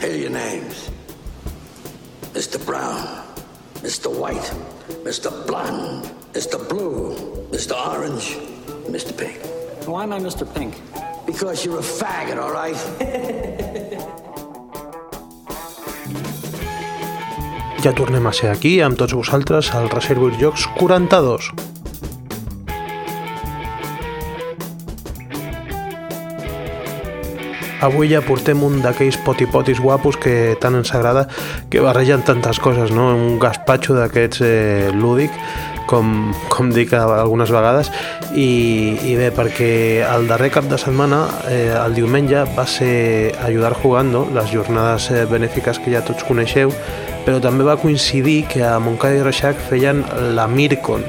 Here are your names. Mr. Brown, Mr. White, Mr. Blonde, Mr. Blue, Mr. Orange, Mr. Pink. Why am I Mr. Pink? Because you're a faggot, all right? Ja tornem a ser aquí amb tots vosaltres al Reservoir Jocs 42. Avui ja portem un d'aquells potipotis guapos que tant ens agrada, que barregen tantes coses, no? Un gaspatxo d'aquests eh, lúdic, com, com dic algunes vegades, i, i bé, perquè el darrer cap de setmana, eh, el diumenge, va ser Ajudar Jugando, les jornades eh, benèfiques que ja tots coneixeu, però també va coincidir que a Montcada i Reixac feien la Mircon,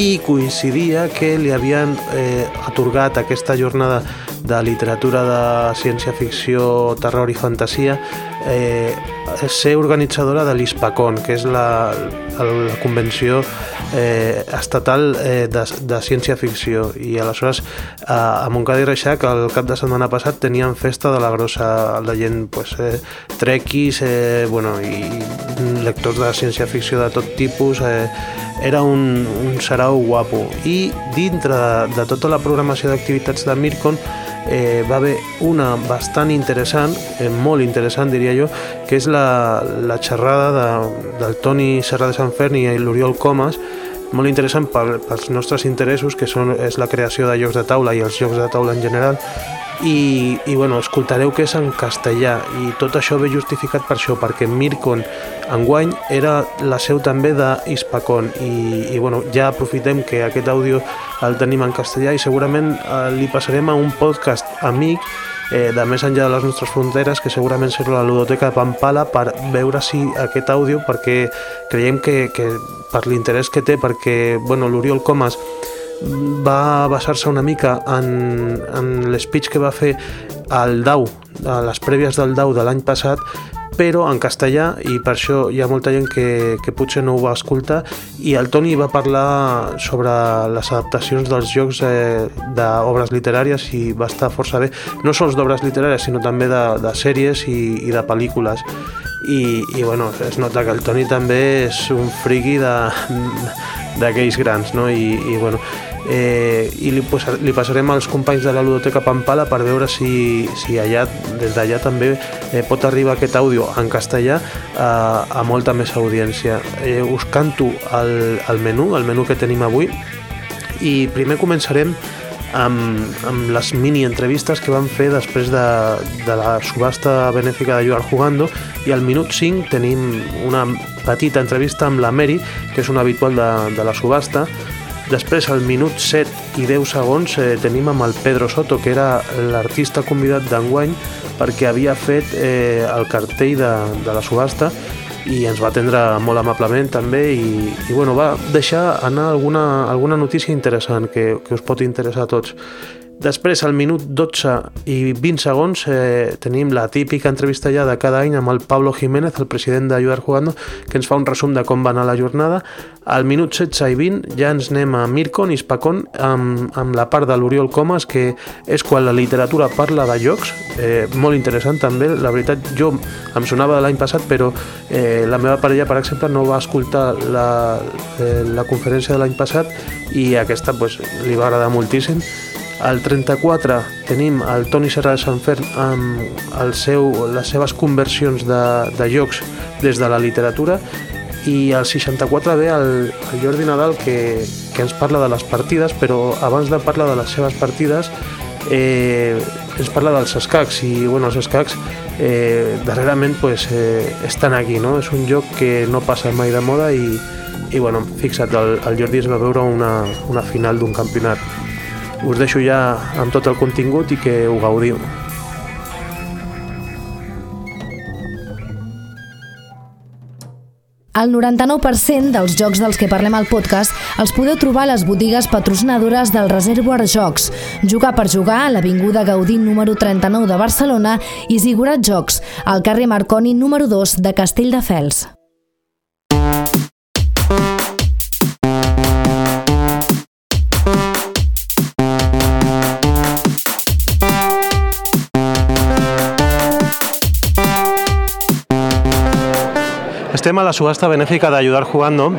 i coincidia que li havien eh, atorgat aquesta jornada de literatura de ciència-ficció, terror i fantasia eh, ser organitzadora de l'ISPACON, que és la, la convenció eh, estatal eh, de, de ciència-ficció i aleshores a, a Montcada i Reixac el cap de setmana passat tenien festa de la grossa la gent pues, eh, trequis eh, bueno, i lectors de ciència-ficció de tot tipus eh, era un, un sarau guapo. I dintre de, de tota la programació d'activitats de Mircon eh, va haver una bastant interessant, eh, molt interessant diria jo, que és la, la xerrada de, del Toni Serra de Sant Ferni i l'Oriol Comas, molt interessant per, pels nostres interessos, que són, és la creació de jocs de taula i els jocs de taula en general, i, i bueno, escoltareu que és en castellà i tot això ve justificat per això, perquè Mircon enguany era la seu també d'Hispacon. I, i bueno, ja aprofitem que aquest àudio el tenim en castellà i segurament eh, li passarem a un podcast amic eh, de més enllà de les nostres fronteres que segurament serà la ludoteca de Pampala per veure si aquest àudio perquè creiem que, que per l'interès que té perquè bueno, l'Oriol Comas va basar-se una mica en, en l'espeech que va fer al DAU, a les prèvies del DAU de l'any passat, però en castellà i per això hi ha molta gent que, que potser no ho va escoltar i el Toni va parlar sobre les adaptacions dels jocs eh, d'obres literàries i va estar força bé, no sols d'obres literàries sinó també de, de sèries i, i de pel·lícules i, i bueno, es nota que el Toni també és un friki d'aquells grans no? I, i bueno, eh, i li, li passarem als companys de la Ludoteca Pampala per veure si, si allà, des d'allà també eh, pot arribar aquest àudio en castellà a, a molta més audiència. Eh, us canto el, el menú, el menú que tenim avui i primer començarem amb, amb les mini entrevistes que van fer després de, de la subhasta benèfica de Jugar Jugando i al minut 5 tenim una petita entrevista amb la Mary, que és una habitual de, de la subhasta, Després, al minut 7 i 10 segons, eh, tenim amb el Pedro Soto, que era l'artista convidat d'enguany perquè havia fet eh, el cartell de, de la subhasta i ens va atendre molt amablement també i, i bueno, va deixar anar alguna, alguna notícia interessant que, que us pot interessar a tots. Després, al minut 12 i 20 segons, eh, tenim la típica entrevista ja de cada any amb el Pablo Jiménez, el president d'Ayudar Jugando, que ens fa un resum de com va anar la jornada. Al minut 16 i 20 ja ens anem a Mircon i Spacon amb, amb la part de l'Oriol Comas, que és quan la literatura parla de jocs, eh, molt interessant també, la veritat jo em sonava de l'any passat, però eh, la meva parella, per exemple, no va escoltar la, eh, la conferència de l'any passat i aquesta pues, li va agradar moltíssim al 34 tenim el Toni Serra de Sant Fern amb el seu, les seves conversions de, de jocs des de la literatura i al 64 ve el, el Jordi Nadal que, que ens parla de les partides però abans de parlar de les seves partides eh, ens parla dels escacs i bueno, els escacs eh, darrerament pues, eh, estan aquí no? és un joc que no passa mai de moda i, i bueno, fixa't, el, el Jordi es va veure una, una final d'un campionat us deixo ja amb tot el contingut i que ho gaudiu. El 99% dels jocs dels que parlem al podcast els podeu trobar a les botigues patrocinadores del Reservoir Jocs. Jugar per jugar a l'Avinguda Gaudí número 39 de Barcelona i Zigurat Jocs, al carrer Marconi número 2 de Castelldefels. Estem a la subhasta benèfica d'Ajudar Jugando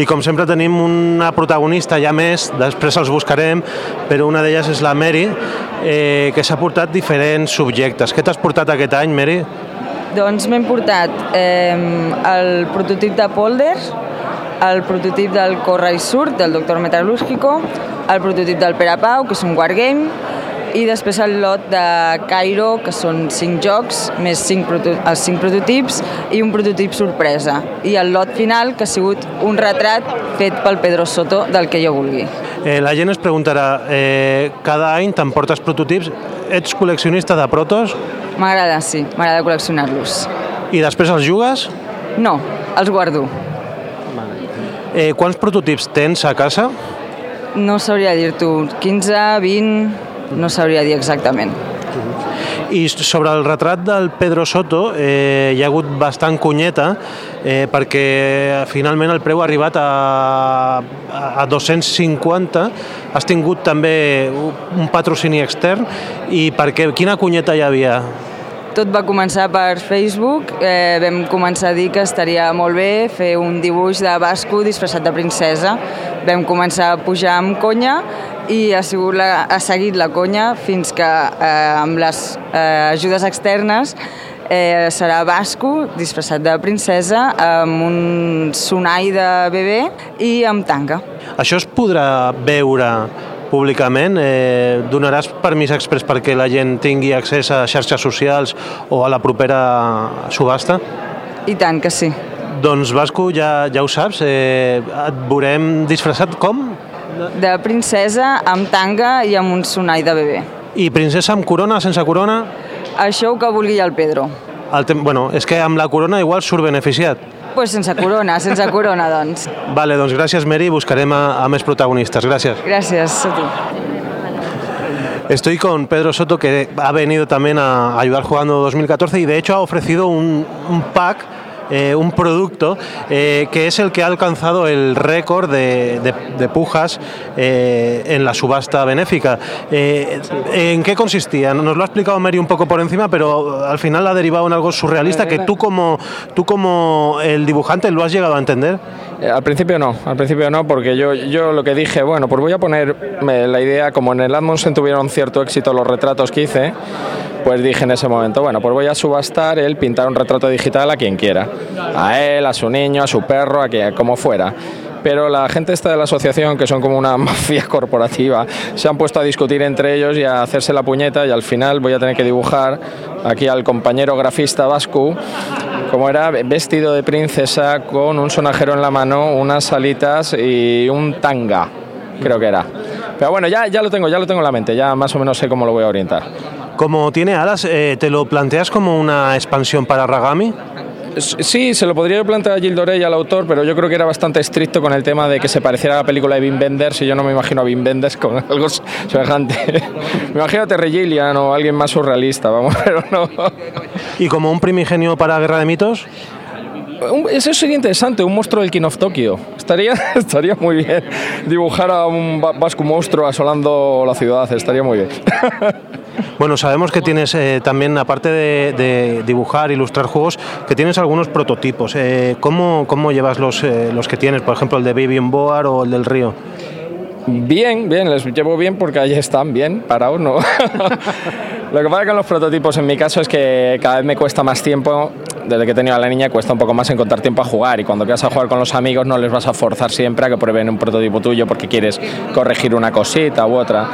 i com sempre tenim una protagonista ja més, després els buscarem, però una d'elles és la Mary, eh, que s'ha portat diferents subjectes. Què t'has portat aquest any, Mary? Doncs m'hem portat eh, el prototip de Polder, el prototip del Corre i Surt, del Doctor Metal·lúrgico, el prototip del Pere Pau, que és un wargame, i després el lot de Cairo, que són 5 jocs, més 5 els 5 prototips i un prototip sorpresa. I el lot final, que ha sigut un retrat fet pel Pedro Soto del que jo vulgui. Eh, la gent es preguntarà, eh, cada any t'emportes prototips, ets col·leccionista de protos? M'agrada, sí, m'agrada col·leccionar-los. I després els jugues? No, els guardo. Eh, quants prototips tens a casa? No sabria dir-t'ho, 15, 20, no sabria dir exactament. I sobre el retrat del Pedro Soto eh, hi ha hagut bastant cunyeta eh, perquè finalment el preu ha arribat a, a 250 has tingut també un patrocini extern i perquè, quina cunyeta hi havia? Tot va començar per Facebook, eh, vam començar a dir que estaria molt bé fer un dibuix de Basco disfressat de princesa. Vam començar a pujar amb conya i ha, sigut la, ha seguit la conya fins que eh, amb les eh, ajudes externes eh, serà basco, disfressat de princesa, amb un sonai de bebè i amb tanga. Això es podrà veure públicament? Eh, donaràs permís express perquè la gent tingui accés a xarxes socials o a la propera subhasta? I tant que sí. Doncs Vasco, ja, ja ho saps, eh, et veurem disfressat com? De princesa, amb tanga i amb un sonai de bebè. I princesa amb corona, sense corona? Això ho que vulgui el Pedro. El tem bueno, és que amb la corona igual surt beneficiat. Pues sense corona, sense corona, doncs. Vale, doncs gràcies, Mary. Buscarem a, a més protagonistas. Gràcies. Gràcies a tu. Estoy con Pedro Soto, que ha venido también a ayudar jugando 2014 y de hecho ha ofrecido un, un pack eh, un producto eh, que es el que ha alcanzado el récord de, pujas eh, en la subasta benéfica. ¿En qué consistía? Nos lo ha explicado Mary un poco por encima, pero al final ha derivado en algo surrealista que tú como, tú como el dibujante lo has llegado a entender. Eh, al principio no, al principio no, porque yo, yo lo que dije, bueno, pues voy a poner la idea, como en el Admonsen tuvieron cierto éxito los retratos que hice, pues dije en ese momento, bueno, pues voy a subastar el pintar un retrato digital a quien quiera, a él, a su niño, a su perro, a quien, como fuera pero la gente esta de la asociación, que son como una mafia corporativa, se han puesto a discutir entre ellos y a hacerse la puñeta y al final voy a tener que dibujar aquí al compañero grafista Vasco, como era vestido de princesa con un sonajero en la mano, unas alitas y un tanga, creo que era. Pero bueno, ya, ya lo tengo, ya lo tengo en la mente, ya más o menos sé cómo lo voy a orientar. Como tiene alas, eh, ¿te lo planteas como una expansión para Ragami? Sí, se lo podría plantear a Gil Dorey al autor, pero yo creo que era bastante estricto con el tema de que se pareciera a la película de Wim Wenders y yo no me imagino a Wim Wenders con algo semejante. me imagino a Terry Gilliam o alguien más surrealista, vamos, pero no. ¿Y como un primigenio para Guerra de Mitos? Eso sería interesante, un monstruo del King of Tokyo. Estaría, estaría muy bien dibujar a un vasco monstruo asolando la ciudad, estaría muy bien. Bueno, sabemos que tienes eh, también, aparte de, de, dibujar, ilustrar juegos, que tienes algunos prototipos. Eh, ¿cómo, ¿cómo, llevas los, eh, los que tienes? Por ejemplo, el de Baby Boar o el del Río. Bien, bien, les llevo bien porque ahí están bien, parados, ¿no? Lo que pasa con los prototipos en mi caso es que cada vez me cuesta más tiempo, desde que he tenido a la niña cuesta un poco más encontrar tiempo a jugar y cuando quieras a jugar con los amigos no les vas a forzar siempre a que prueben un prototipo tuyo porque quieres corregir una cosita u otra.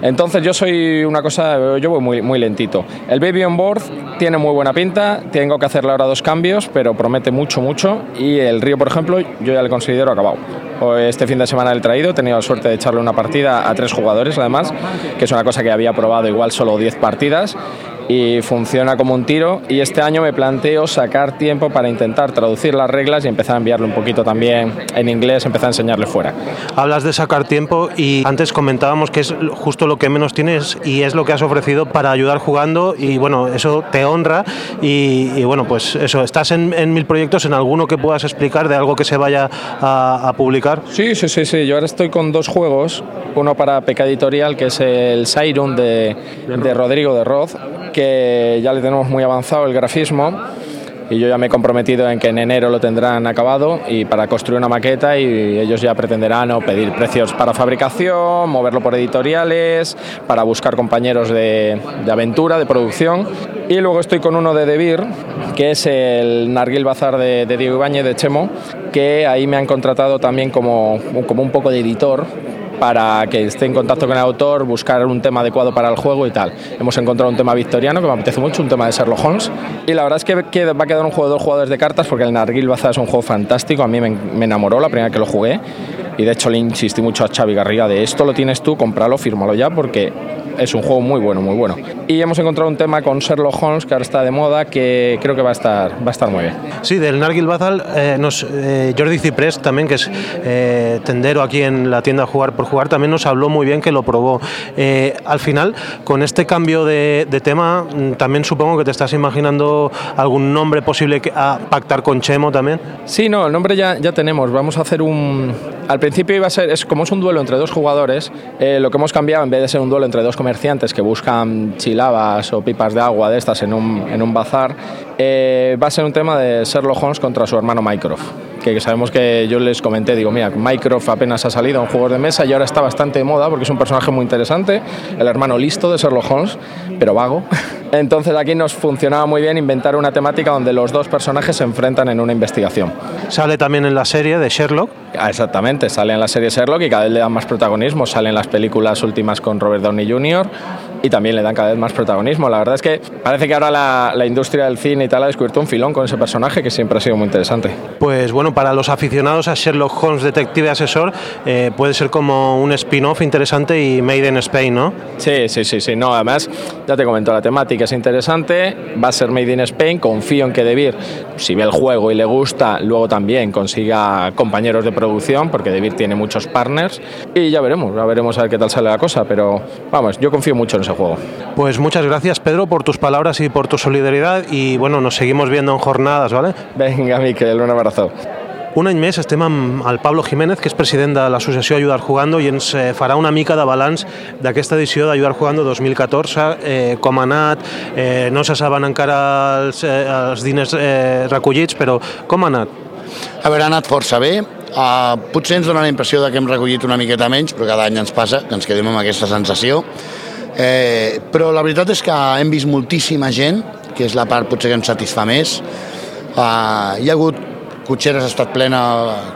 Entonces yo soy una cosa, yo voy muy, lentito. El Baby on Board tiene muy buena pinta, tengo que hacerle ahora dos cambios, pero promete mucho, mucho. Y el Río, por ejemplo, yo ya le considero acabado. Este fin de semana el traído, he tenido la suerte de echarle una partida a tres jugadores además, que es una cosa que había probado igual solo 10 partidas partidas y funciona como un tiro y este año me planteo sacar tiempo para intentar traducir las reglas y empezar a enviarlo un poquito también en inglés, empezar a enseñarle fuera. Hablas de sacar tiempo y antes comentábamos que es justo lo que menos tienes y es lo que has ofrecido para ayudar jugando y bueno, eso te honra y, y bueno, pues eso, ¿estás en, en, mil proyectos, en alguno que puedas explicar de algo que se vaya a, a publicar? Sí, sí, sí, sí, yo ahora estoy con dos juegos, uno para Peca Editorial que es el Siren de, de Rodrigo de Roth que ya le tenemos muy avanzado el grafismo y yo ya me he comprometido en que en enero lo tendrán acabado y para construir una maqueta y ellos ya pretenderán o pedir precios para fabricación, moverlo por editoriales, para buscar compañeros de, de aventura, de producción. Y luego estoy con uno de Debir, que es el Narguil Bazar de, de Diego Ibáñez de Chemo, que ahí me han contratado también como, como un poco de editor para que esté en contacto con el autor, buscar un tema adecuado para el juego y tal. Hemos encontrado un tema victoriano que me apetece mucho, un tema de Sherlock Holmes. Y la verdad es que va a quedar un juego de dos jugadores de cartas porque el Nargil Baza es un juego fantástico, a mí me, me enamoró la primera que lo jugué. Y de hecho le insistí mucho a Xavi Garriga de esto lo tienes tú, cómpralo, fírmalo ya porque es un juego muy bueno, muy bueno. Y hemos encontrado un tema con Sherlock Holmes que ahora está de moda que creo que va a estar, va a estar muy bien. Sí, del Nargil Bazal, eh, nos, eh, Jordi Ciprés también, que es eh, tendero aquí en la tienda Jugar por Jugar, también nos habló muy bien que lo probó. Eh, al final, con este cambio de, de, tema, mm, también supongo que te estás imaginando algún nombre posible que, a pactar con Chemo también. Sí, no, el nombre ya, ya tenemos. Vamos a hacer un... Al principio iba a ser, es como es un duelo entre dos jugadores, eh, lo que hemos cambiado en vez de ser un duelo entre dos comerciantes que buscan chilabas o pipas de agua de estas en un, en un bazar, eh, va a ser un tema de Sherlock Holmes contra su hermano Mycroft que sabemos que yo les comenté, digo, mira, Mycroft apenas ha salido en juegos de mesa y ahora está bastante de moda porque es un personaje muy interesante, el hermano listo de Sherlock Holmes, pero vago. Entonces aquí nos funcionaba muy bien inventar una temática donde los dos personajes se enfrentan en una investigación. Sale también en la serie de Sherlock. Ah, exactamente, sale en la serie Sherlock y cada vez le dan más protagonismo. Sale en las películas últimas con Robert Downey Jr. y también le dan cada vez más protagonismo. La verdad es que parece que ahora la, la industria del cine y tal ha descubierto un filón con ese personaje que siempre ha sido muy interesante. Pues bueno, para los aficionados a Sherlock Holmes, detective asesor, eh, puede ser como un spin-off interesante y Made in Spain, ¿no? Sí, sí, sí, sí. No, además, ya te comento, la temática es interesante, va a ser Made in Spain, confío en que Debir, si ve el juego y le gusta, luego también consiga compañeros de producción, porque Debir tiene muchos partners, y ya veremos, ya veremos a ver qué tal sale la cosa, pero vamos, yo confío mucho en ese juego. Pues muchas gracias, Pedro, por tus palabras y por tu solidaridad, y bueno, nos seguimos viendo en jornadas, ¿vale? Venga, Miquel, un abrazo. Un any més estem amb el Pablo Jiménez, que és president de l'associació Ayudar Jugando, i ens farà una mica de balanç d'aquesta edició d'Ayudar Jugando 2014, eh, com ha anat, eh, no se saben encara els, eh, els diners eh, recollits, però com ha anat? A veure, ha anat força bé. Uh, potser ens dona la impressió de que hem recollit una miqueta menys, però cada any ens passa que ens quedem amb aquesta sensació. Eh, però la veritat és que hem vist moltíssima gent, que és la part potser que ens satisfà més. Uh, hi ha hagut Cotxeres ha estat plena,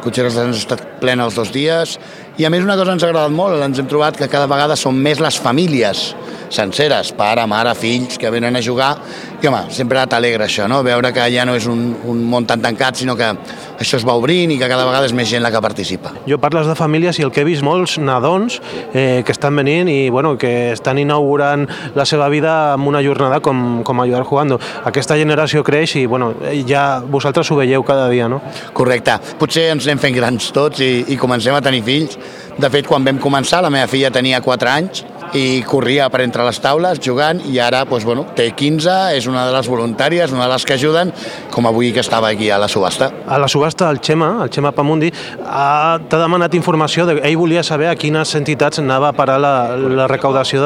Cotxeres ha estat plena els dos dies i a més una cosa ens ha agradat molt, ens hem trobat que cada vegada són més les famílies senceres, pare, mare, fills, que venen a jugar i home, sempre t'alegra això, no? veure que ja no és un, un món tan tancat, sinó que això es va obrint i que cada vegada és més gent la que participa. Jo parles de famílies i el que he vist molts nadons eh, que estan venint i bueno, que estan inaugurant la seva vida amb una jornada com, com Ayudar Jugando. Aquesta generació creix i bueno, ja vosaltres ho veieu cada dia, no? Correcte. Potser ens anem fent grans tots i, i comencem a tenir fills. De fet, quan vam començar, la meva filla tenia 4 anys i corria per entre les taules jugant i ara doncs, bueno, té 15, és una de les voluntàries, una de les que ajuden, com avui que estava aquí a la subhasta. A la subhasta el Xema, el Xema Pamundi, t'ha demanat informació, de, ell volia saber a quines entitats anava a parar la, la recaudació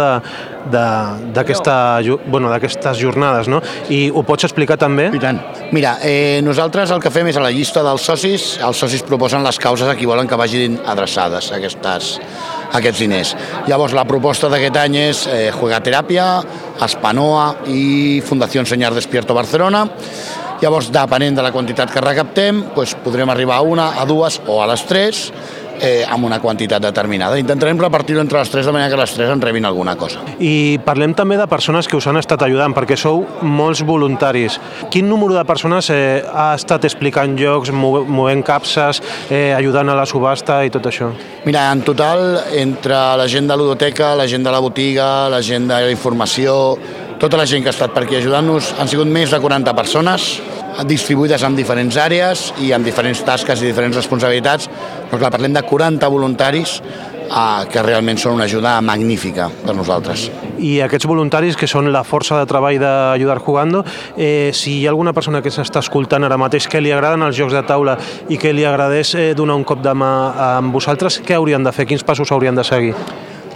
d'aquestes bueno, jornades, no? I ho pots explicar també? I tant. Mira, eh, nosaltres el que fem és a la llista dels socis, els socis proposen les causes a qui volen que vagin adreçades aquestes, aquests diners. Llavors, la proposta d'aquest any és eh, Juegateràpia, Espanoa i Fundació Senyar Despierto Barcelona. Llavors, depenent de la quantitat que recaptem, doncs podrem arribar a una, a dues o a les tres, eh, amb una quantitat determinada. Intentarem repartir-ho entre les tres de manera que les tres en rebin alguna cosa. I parlem també de persones que us han estat ajudant, perquè sou molts voluntaris. Quin número de persones eh, ha estat explicant jocs, movent capses, eh, ajudant a la subhasta i tot això? Mira, en total, entre la gent de l'udoteca, la gent de la botiga, la gent de la informació, tota la gent que ha estat per aquí ajudant-nos, han sigut més de 40 persones, distribuïdes en diferents àrees i amb diferents tasques i diferents responsabilitats, però clar, parlem de 40 voluntaris eh, que realment són una ajuda magnífica per nosaltres. I aquests voluntaris, que són la força de treball d'Ajudar Jugando, eh, si hi ha alguna persona que s'està escoltant ara mateix que li agraden els jocs de taula i que li agradés eh, donar un cop de mà amb vosaltres, què haurien de fer? Quins passos haurien de seguir?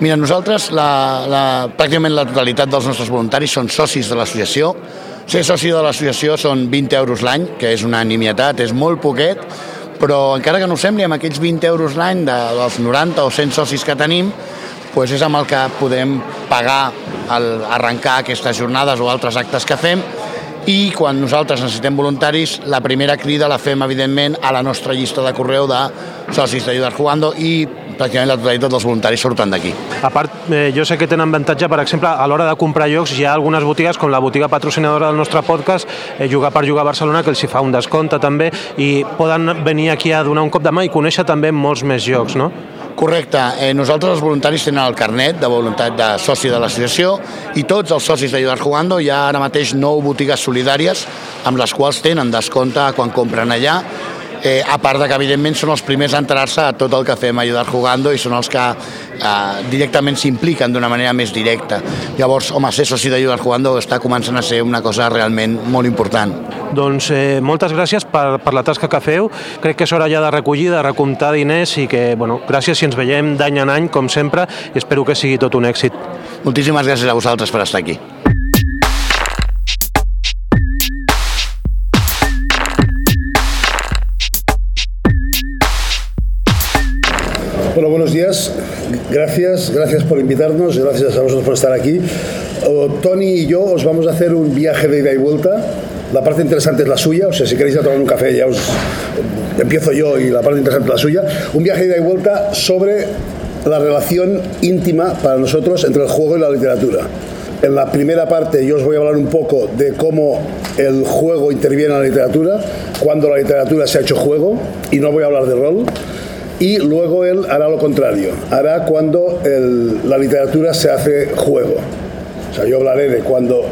Mira, nosaltres, la, la, pràcticament la totalitat dels nostres voluntaris són socis de l'associació, Ser soci de l'associació són 20 euros l'any, que és una nimietat, és molt poquet, però encara que no ho sembli, amb aquells 20 euros l'any de, dels 90 o 100 socis que tenim, doncs és amb el que podem pagar el, arrencar aquestes jornades o altres actes que fem. I quan nosaltres necessitem voluntaris, la primera crida la fem, evidentment, a la nostra llista de correu de socis d'Ayudar Jugando i pràcticament la totalitat dels voluntaris surten d'aquí. A part, eh, jo sé que tenen avantatge, per exemple, a l'hora de comprar llocs, hi ha algunes botigues, com la botiga patrocinadora del nostre podcast, eh, Jugar per Jugar a Barcelona, que els hi fa un descompte també, i poden venir aquí a donar un cop de mà i conèixer també molts més llocs, no? Correcte. Eh, nosaltres els voluntaris tenen el carnet de voluntat de soci de l'associació i tots els socis d'Ayudar Jugando hi ha ara mateix nou botigues solidàries amb les quals tenen descompte quan compren allà eh, a part de que evidentment són els primers a enterar-se a tot el que fem a Ayudar Jugando i són els que eh, directament s'impliquen d'una manera més directa. Llavors, home, ser soci d'Ayudar Jugando està començant a ser una cosa realment molt important. Doncs eh, moltes gràcies per, per la tasca que feu. Crec que és hora ja de recollir, de recomptar diners i que, bueno, gràcies si ens veiem d'any en any, com sempre, i espero que sigui tot un èxit. Moltíssimes gràcies a vosaltres per estar aquí. Días. Gracias, gracias por invitarnos, gracias a vosotros por estar aquí. Tony y yo os vamos a hacer un viaje de ida y vuelta. La parte interesante es la suya, o sea, si queréis a tomar un café ya os empiezo yo y la parte interesante es la suya. Un viaje de ida y vuelta sobre la relación íntima para nosotros entre el juego y la literatura. En la primera parte yo os voy a hablar un poco de cómo el juego interviene en la literatura, cuando la literatura se ha hecho juego, y no voy a hablar de rol y luego él hará lo contrario, hará cuando el, la literatura se hace juego. O sea, yo hablaré de cuando,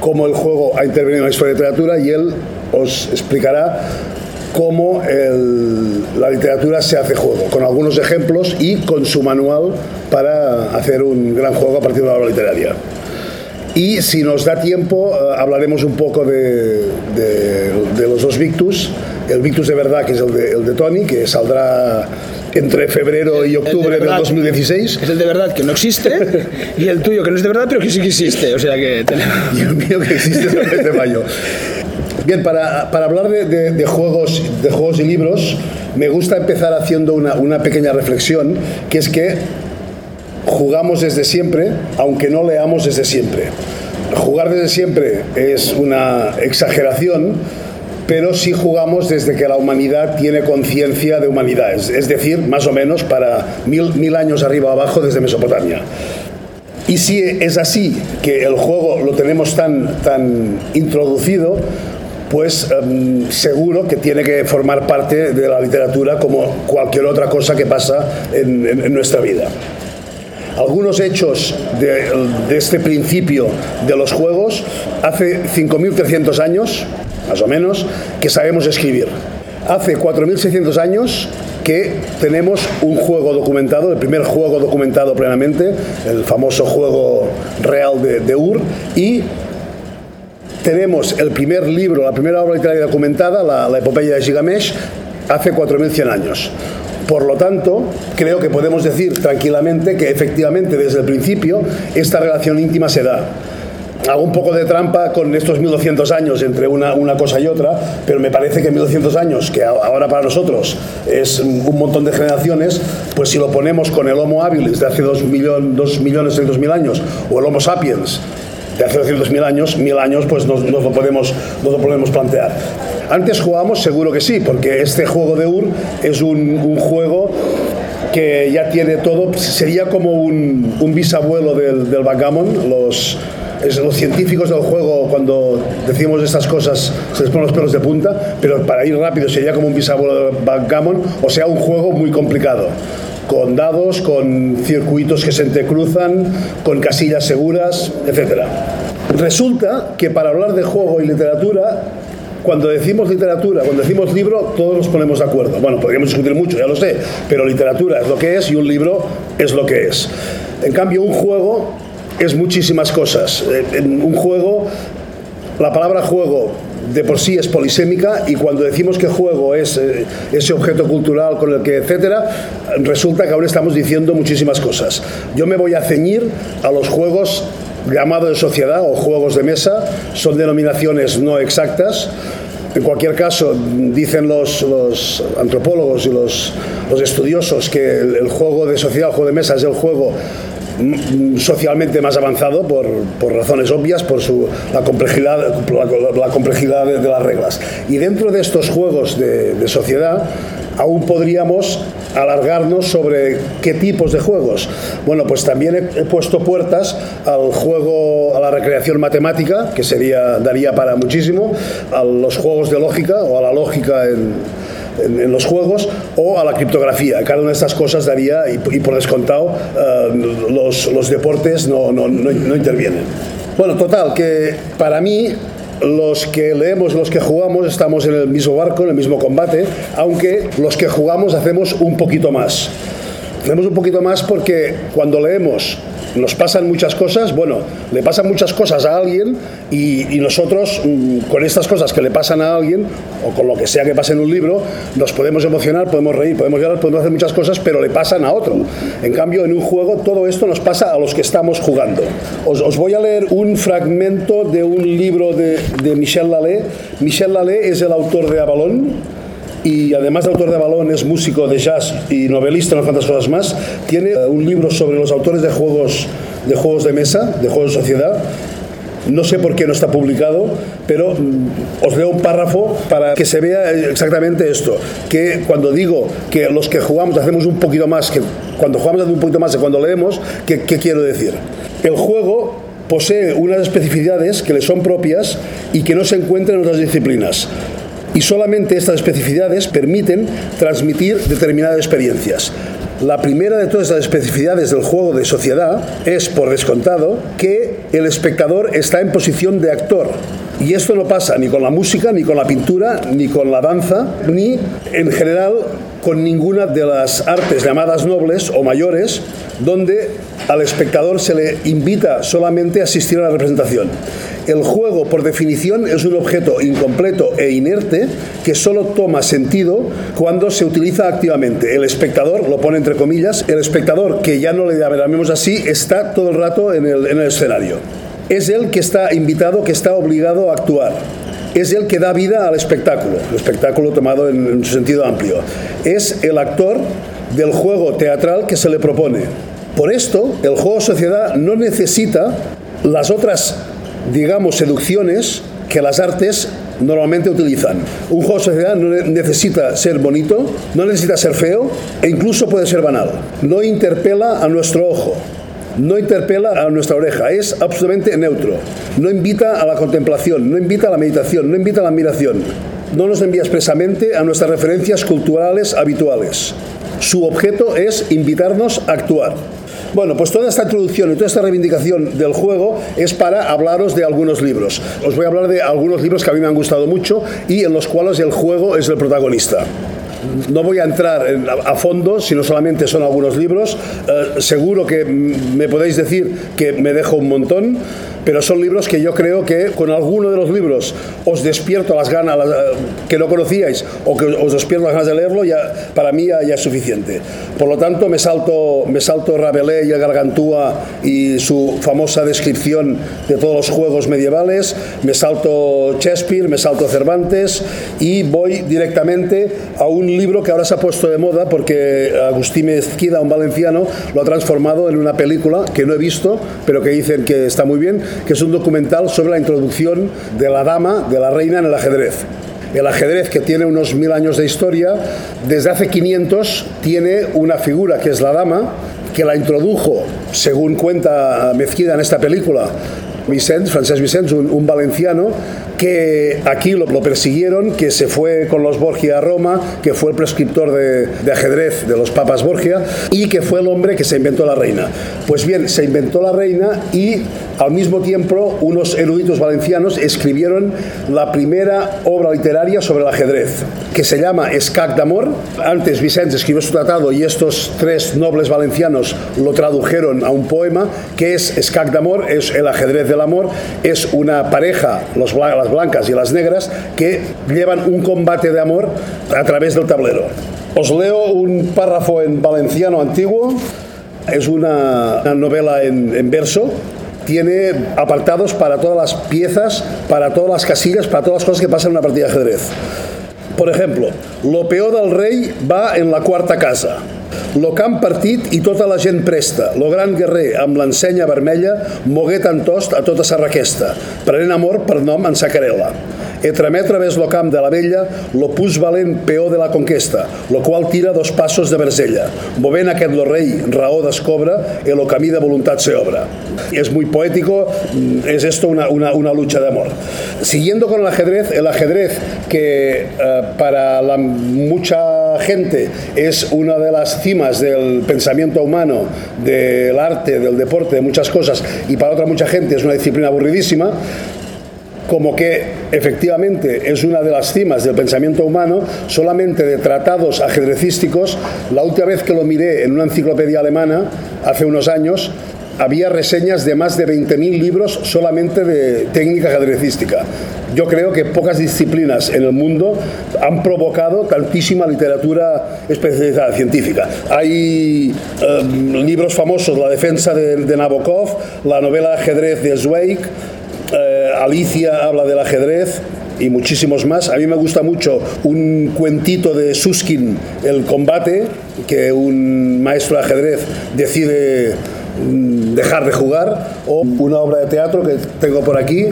cómo el juego ha intervenido en la historia de la literatura y él os explicará cómo el, la literatura se hace juego, con algunos ejemplos y con su manual para hacer un gran juego a partir de la obra literaria. Y si nos da tiempo, eh, hablaremos un poco de, de, de los dos Victus el Victus de verdad, que es el de, el de Tony, que saldrá entre febrero y octubre de del 2016. Es el de verdad que no existe y el tuyo que no es de verdad pero que sí que existe. O sea que tenemos... Y el mío que existe es el mes de mayo. Bien, para, para hablar de, de, de, juegos, de juegos y libros, me gusta empezar haciendo una, una pequeña reflexión, que es que jugamos desde siempre, aunque no leamos desde siempre. Jugar desde siempre es una exageración, pero sí jugamos desde que la humanidad tiene conciencia de humanidad, es, decir, más o menos para mil, mil años arriba o abajo desde Mesopotamia. Y si es así, que el juego lo tenemos tan, tan introducido, pues um, seguro que tiene que formar parte de la literatura como cualquier otra cosa que pasa en, nuestra vida. Algunos hechos de, este principio de los juegos, hace 5.300 años, más o menos, que sabemos escribir. Hace 4.600 años que tenemos un juego documentado, el primer juego documentado plenamente, el famoso juego real de, de Ur, y tenemos el primer libro, la primera obra literaria documentada, la, la epopeya de Gigamesh, hace 4.100 años. Por lo tanto, creo que podemos decir tranquilamente que efectivamente desde el principio esta relación íntima se da hago un poco de trampa con estos 1200 años entre una, una, cosa y otra, pero me parece que 1200 años, que ahora para nosotros es un montón de generaciones, pues si lo ponemos con el Homo habilis de hace 2 millones, 2 millones mil años o el Homo sapiens de hace 200.000 años, mil años, pues nos, nos, lo podemos, nos lo podemos plantear. Antes jugábamos, seguro que sí, porque este juego de Ur es un, juego que ya tiene todo, sería como un, un bisabuelo del, del backgammon, los, es, los científicos del juego cuando decimos estas cosas se les ponen los pelos de punta, pero para ir rápido sería como un bisabuelo de backgammon, o sea, un juego muy complicado con dados, con circuitos que se entrecruzan, con casillas seguras, etc. Resulta que para hablar de juego y literatura cuando decimos literatura, cuando decimos libro, todos nos ponemos de acuerdo. Bueno, podríamos discutir mucho, ya lo sé, pero literatura es lo que es y un libro es lo que es. En cambio, un juego es muchísimas cosas. En un juego, la palabra juego de por sí es polisémica y cuando decimos que juego es eh, ese objeto cultural con el que, etcétera, resulta que ahora estamos diciendo muchísimas cosas. Yo me voy a ceñir a los juegos llamado de sociedad o juegos de mesa, son denominaciones no exactas. En cualquier caso, dicen los, los antropólogos y los, los estudiosos que el, juego de sociedad, el juego de mesa, es el juego socialmente más avanzado por, por razones obvias, por su, la complejidad, la, la de, las reglas. Y dentro de estos juegos de, sociedad, aún podríamos alargarnos sobre qué tipos de juegos. Bueno, pues también he, he, puesto puertas al juego, a la recreación matemática, que sería, daría para muchísimo, a los juegos de lógica o a la lógica en, en, en, los juegos o a la criptografía. Cada una de estas cosas daría, y, por descontado, uh, los, los, deportes no, no, no, no intervienen. Bueno, total, que para mí los que leemos, los que jugamos, estamos en el mismo barco, en el mismo combate, aunque los que jugamos hacemos un poquito más. Hacemos un poquito más porque cuando leemos nos pasan muchas cosas, bueno, le pasan muchas cosas a alguien y, nosotros mm, con estas cosas que le pasan a alguien o con lo que sea que pase en un libro, nos podemos emocionar, podemos reír, podemos llorar, podemos hacer muchas cosas, pero le pasan a otro. En cambio, en un juego todo esto nos pasa a los que estamos jugando. Os, voy a leer un fragmento de un libro de, de Michel Lalé. Michel Lalé es el autor de Avalon, y además de autor de balón es músico de jazz y novelista, no cuantas cosas más. Tiene uh, un libro sobre los autores de juegos de juegos de mesa, de juegos de sociedad. No sé por qué no está publicado, pero mm, os leo un párrafo para que se vea exactamente esto, que cuando digo que los que jugamos hacemos un poquito más, que cuando jugamos hacemos un poquito más de cuando leemos, ¿qué, qué quiero decir? El juego posee unas especificidades que le son propias y que no se encuentran en otras disciplinas y solamente estas especificidades permiten transmitir determinadas experiencias. La primera de todas las especificidades del juego de sociedad es, por descontado, que el espectador está en posición de actor. Y esto no pasa ni con la música, ni con la pintura, ni con la danza, ni en general con ninguna de las artes llamadas nobles o mayores, donde al espectador se le invita solamente a asistir a la representación. El juego, por definición, es un objeto incompleto e inerte que solo toma sentido cuando se utiliza activamente. El espectador, lo pone entre comillas, el espectador, que ya no le llamemos así, está todo el rato en el, en el escenario. Es él que está invitado, que está obligado a actuar es el que da vida al espectáculo, el espectáculo tomado en, en, su sentido amplio. Es el actor del juego teatral que se le propone. Por esto, el juego sociedad no necesita las otras digamos, seducciones que las artes normalmente utilizan. Un juego de sociedad no necesita ser bonito, no necesita ser feo e incluso puede ser banal. No interpela a nuestro ojo, no interpela a nuestra oreja, es absolutamente neutro. No invita a la contemplación, no invita a la meditación, no invita a la admiración. No nos envía expresamente a nuestras referencias culturales habituales. Su objeto es invitarnos a actuar. Bueno, pues toda esta introducción y toda esta reivindicación del juego es para hablaros de algunos libros. Os voy a hablar de algunos libros que a mí me han gustado mucho y en los cuales el juego es el protagonista. No voy a entrar a fondo, sino solamente son algunos libros. Eh, seguro que me podéis decir que me dejo un montón, pero son libros que yo creo que con alguno de los libros os despierto las ganas las, que no conocíais o que os despierto las ganas de leerlo, ya, para mí ya, ya, es suficiente. Por lo tanto, me salto, me salto Rabelais y el Gargantúa y su famosa descripción de todos los juegos medievales, me salto Shakespeare, me salto Cervantes y voy directamente a un libro que ahora se ha puesto de moda porque Agustín Mezquida, un valenciano, lo ha transformado en una película que no he visto, pero que dicen que está muy bien, que es un documental sobre la introducción de la dama, de la reina en el ajedrez. El ajedrez, que tiene unos mil años de historia, desde hace 500 tiene una figura que es la dama, que la introdujo, según cuenta Mezquida en esta película, Vicens, Francesc Vicens, un, un valenciano, que aquí lo, persiguieron, que se fue con los Borgia a Roma, que fue el prescriptor de, ajedrez de los papas Borgia y que fue el hombre que se inventó la reina. Pues bien, se inventó la reina y al mismo tiempo unos eruditos valencianos escribieron la primera obra literaria sobre el ajedrez, que se llama Escac d'Amor. Antes Vicens escribió su tratado y estos tres nobles valencianos lo tradujeron a un poema que es Escac d'Amor, es el ajedrez del amor, es una pareja, los, las blancas y las negras, que llevan un combate de amor a través del tablero. Os leo un párrafo en valenciano antiguo, es una, una novela en, en verso, tiene apartados para todas las piezas, para todas las casillas, para todas las cosas que pasan en una partida de ajedrez. Por ejemplo, lo peor del rei va en la quarta casa. Lo camp partit i tota la gent presta. Lo gran guerrer amb l'ensenya vermella mogué tant tost a tota sa requesta, prenent amor per nom en sa querela. E tramé a través lo camp de la vella lo pus valent peó de la conquesta, lo qual tira dos passos de versella. Movent aquest lo rei, raó descobra, e lo camí de voluntat se obra. Es muy poético, mm, es esto una, una, una lucha de amor. Siguiendo con el ajedrez, el ajedrez que eh, para la, mucha gente es una de las cimas del pensamiento humano, del arte, del deporte, de muchas cosas, y para otra mucha gente es una disciplina aburridísima, como que efectivamente es una de las cimas del pensamiento humano, solamente de tratados ajedrecísticos, la última vez que lo miré en una enciclopedia alemana, hace unos años, había reseñas de más de 20.000 libros solamente de técnica ajedrecística. Yo creo que pocas disciplinas en el mundo han provocado tantísima literatura especializada científica. Hay eh, libros famosos, La defensa de, de Nabokov, la novela de ajedrez de Zweig, Alicia habla del ajedrez y muchísimos más. A mí me gusta mucho un cuentito de Suskin, El combate, que un maestro de ajedrez decide mm, dejar de jugar, o una obra de teatro que tengo por aquí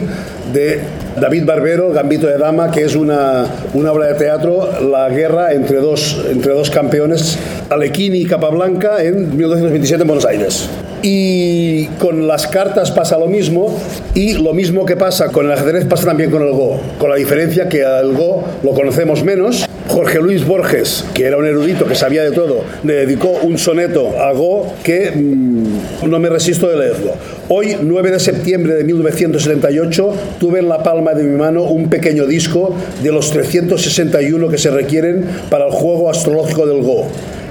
de David Barbero, Gambito de Dama, que es una, una obra de teatro, la guerra entre dos, entre dos campeones, Alequini y Capablanca, en 1927 en Buenos Aires. Y con las cartas pasa lo mismo y lo mismo que pasa con el ajedrez pasa también con el Go, con la diferencia que al Go lo conocemos menos. Jorge Luis Borges, que era un erudito que sabía de todo, le dedicó un soneto a Go que mmm, no me resisto de leerlo. Hoy, 9 de septiembre de 1978, tuve en la palma de mi mano un pequeño disco de los 361 que se requieren para el juego astrológico del Go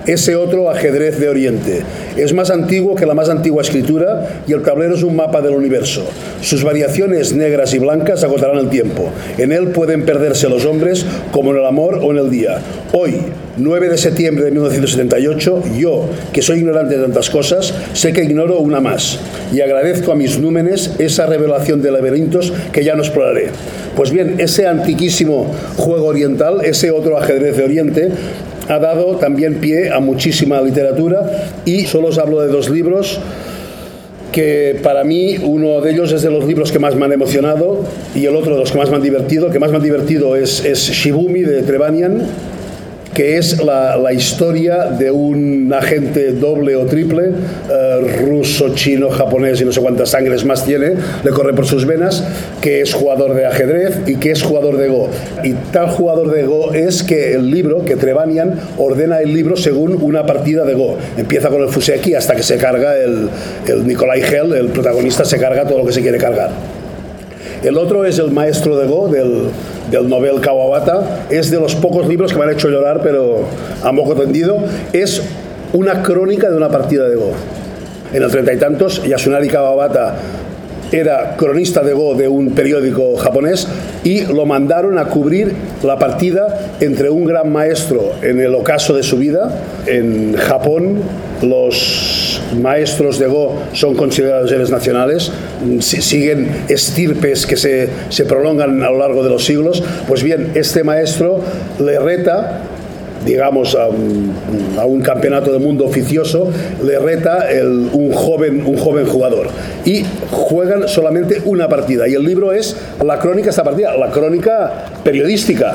ese otro ajedrez de Oriente. Es más antiguo que la más antigua escritura y el tablero es un mapa del universo. Sus variaciones negras y blancas agotarán el tiempo. En él pueden perderse los hombres como en el amor o en el día. Hoy, 9 de septiembre de 1978, yo, que soy ignorante de tantas cosas, sé que ignoro una más y agradezco a mis númenes esa revelación de laberintos que ya no exploraré. Pues bien, ese antiquísimo juego oriental, ese otro ajedrez de Oriente, ha dado también pie a muchísima literatura y solo os hablo de dos libros que para mí uno de ellos es de los libros que más me han emocionado y el otro de los que más me han divertido. Que más me han divertido es, es Shibumi de Trebanian que es la, historia de un agente doble o triple, eh, ruso, chino, japonés y no sé cuántas sangres más tiene, le corre por sus venas, que es jugador de ajedrez y que es jugador de Go. Y tal jugador de Go es que el libro, que Trebanian, ordena el libro según una partida de Go. Empieza con el Fuseki hasta que se carga el, el Nikolai Hell, el protagonista se carga todo lo que se quiere cargar. El otro es El maestro de Go, del, del Nobel Kawabata. Es de los pocos libros que me han hecho llorar, pero a moco tendido. Es una crónica de una partida de Go. En el treinta y tantos, Yasunari Kawabata era cronista de Go de un periódico japonés y lo mandaron a cubrir la partida entre un gran maestro en el ocaso de su vida en Japón. Los maestros de Go son considerados héroes nacionales, siguen estirpes que se, se prolongan a lo largo de los siglos. Pues bien, este maestro le reta digamos, a un, campeonato del mundo oficioso, le reta un, joven, un joven jugador. Y juegan solamente una partida. Y el libro es la crónica esta partida, la crónica periodística,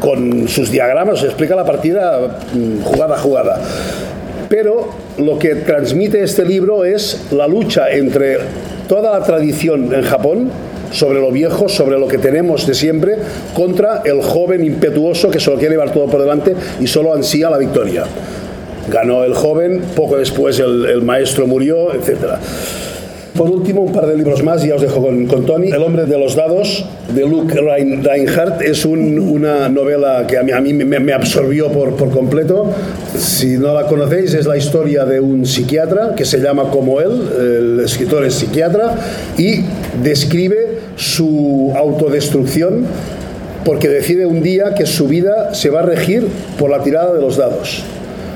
con sus diagramas, se explica la partida jugada a jugada. Pero lo que transmite este libro es la lucha entre toda la tradición en Japón, sobre lo viejo, sobre lo que tenemos de siempre, contra el joven impetuoso que solo quiere llevar todo por delante y solo ansía la victoria. Ganó el joven, poco después el, el maestro murió, etcétera. Por último, un par de libros más, ya os dejo con, con Tony. El hombre de los dados, de Luke Reinhardt, es un, una novela que a mí, a mí me, me, absorbió por, por completo. Si no la conocéis, es la historia de un psiquiatra que se llama como él, el escritor es psiquiatra, y describe su autodestrucción porque decide un día que su vida se va a regir por la tirada de los dados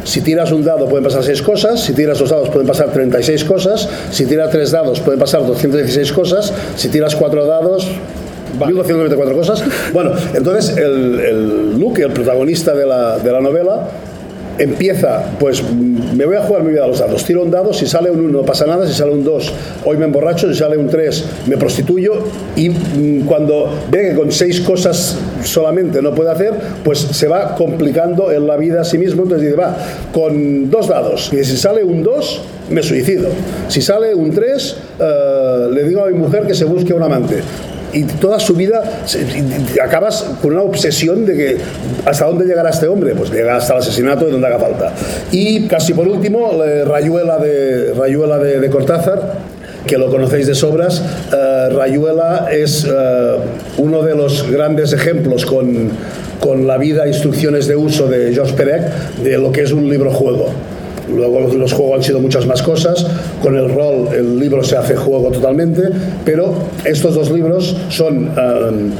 Si tiras un dado pueden pasar 6 cosas, si tiras dos dados pueden pasar 36 cosas, si tiras 3 dados pueden pasar 216 cosas, si tiras 4 dados 1294 cosas. Bueno, entonces el, el Luke, el protagonista de la, de la novela, empieza, pues me voy a jugar mi vida a los dados. Tiro un dado, si sale un 1 no pasa nada, si sale un 2 hoy me emborracho, si sale un 3 me prostituyo y mm, cuando ve que con 6 cosas solamente no puede hacer, pues se va complicando en la vida a sí mismo. Entonces dice, va, con dos dados, y si sale un 2 me suicido. Si sale un 3, eh, le digo a mi mujer que se busque un amante y toda su vida acabas con una obsesión de que hasta dónde llegará este hombre, pues llega hasta el asesinato de donde haga falta. Y casi por último, eh, Rayuela de, Rayuela de, Cortázar, que lo conocéis de sobras, eh, Rayuela es eh, uno de los grandes ejemplos con, con la vida, instrucciones de uso de Georges Perec de lo que es un libro juego. Luego los, juegos han sido muchas más cosas. Con el rol el libro se hace juego totalmente, pero estos dos libros son, eh,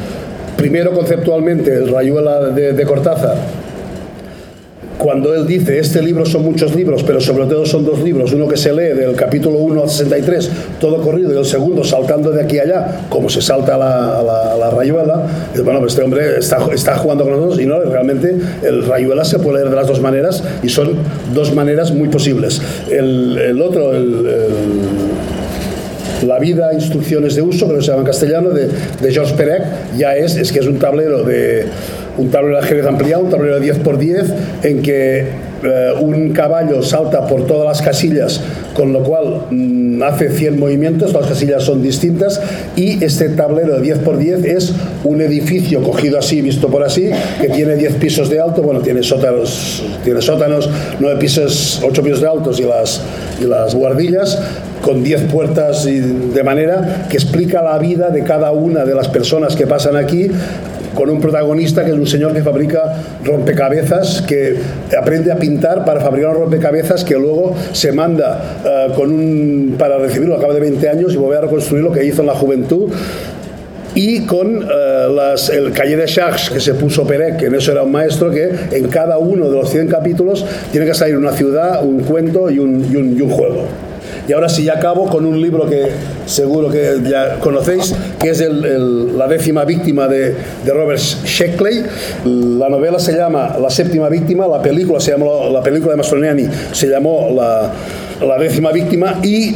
primero conceptualmente, el Rayuela de, de Cortázar, cuando él dice, este libro son muchos libros, pero sobre todo son dos libros, uno que se lee del capítulo 1 al 63, todo corrido, y el segundo saltando de aquí a allá, como se salta la, la- rayuela, dice, bueno, pues este hombre está, está jugando con nosotros, y no, realmente el rayuela se puede leer de las dos maneras, y son dos maneras muy posibles. El, otro, la vida, instrucciones de uso, que se llama en castellano, de, de Georges Perec, ya es, es que es un tablero de un tablero de ajedrez ampliado, un tablero de 10 por 10, en que eh, un caballo salta por todas las casillas, con lo cual mm, hace 100 movimientos, las casillas son distintas, y este tablero de 10 por 10 es un edificio cogido así, visto por así, que tiene 10 pisos de alto, bueno, tiene sótanos, tiene sótanos 9 pisos, 8 pisos de altos y las, y las guardillas, con 10 puertas y de manera que explica la vida de cada una de las personas que pasan aquí con un protagonista que es un señor que fabrica rompecabezas, que aprende a pintar para fabricar un rompecabezas que luego se manda eh, con un, para recibirlo a cabo de 20 años y volver a reconstruir lo que hizo en la juventud y con eh, el Calle de Charges que se puso Perec, que en eso era un maestro, que en cada uno de los 100 capítulos tiene que salir una ciudad, un cuento y un, y y un juego. Y ahora sí, ya acabo con un libro que seguro que ya conocéis, que es el- La décima víctima de, Robert Sheckley. La novela se llama La séptima víctima, la película se llamó, la película de Mastroianni se llamó La, la décima víctima y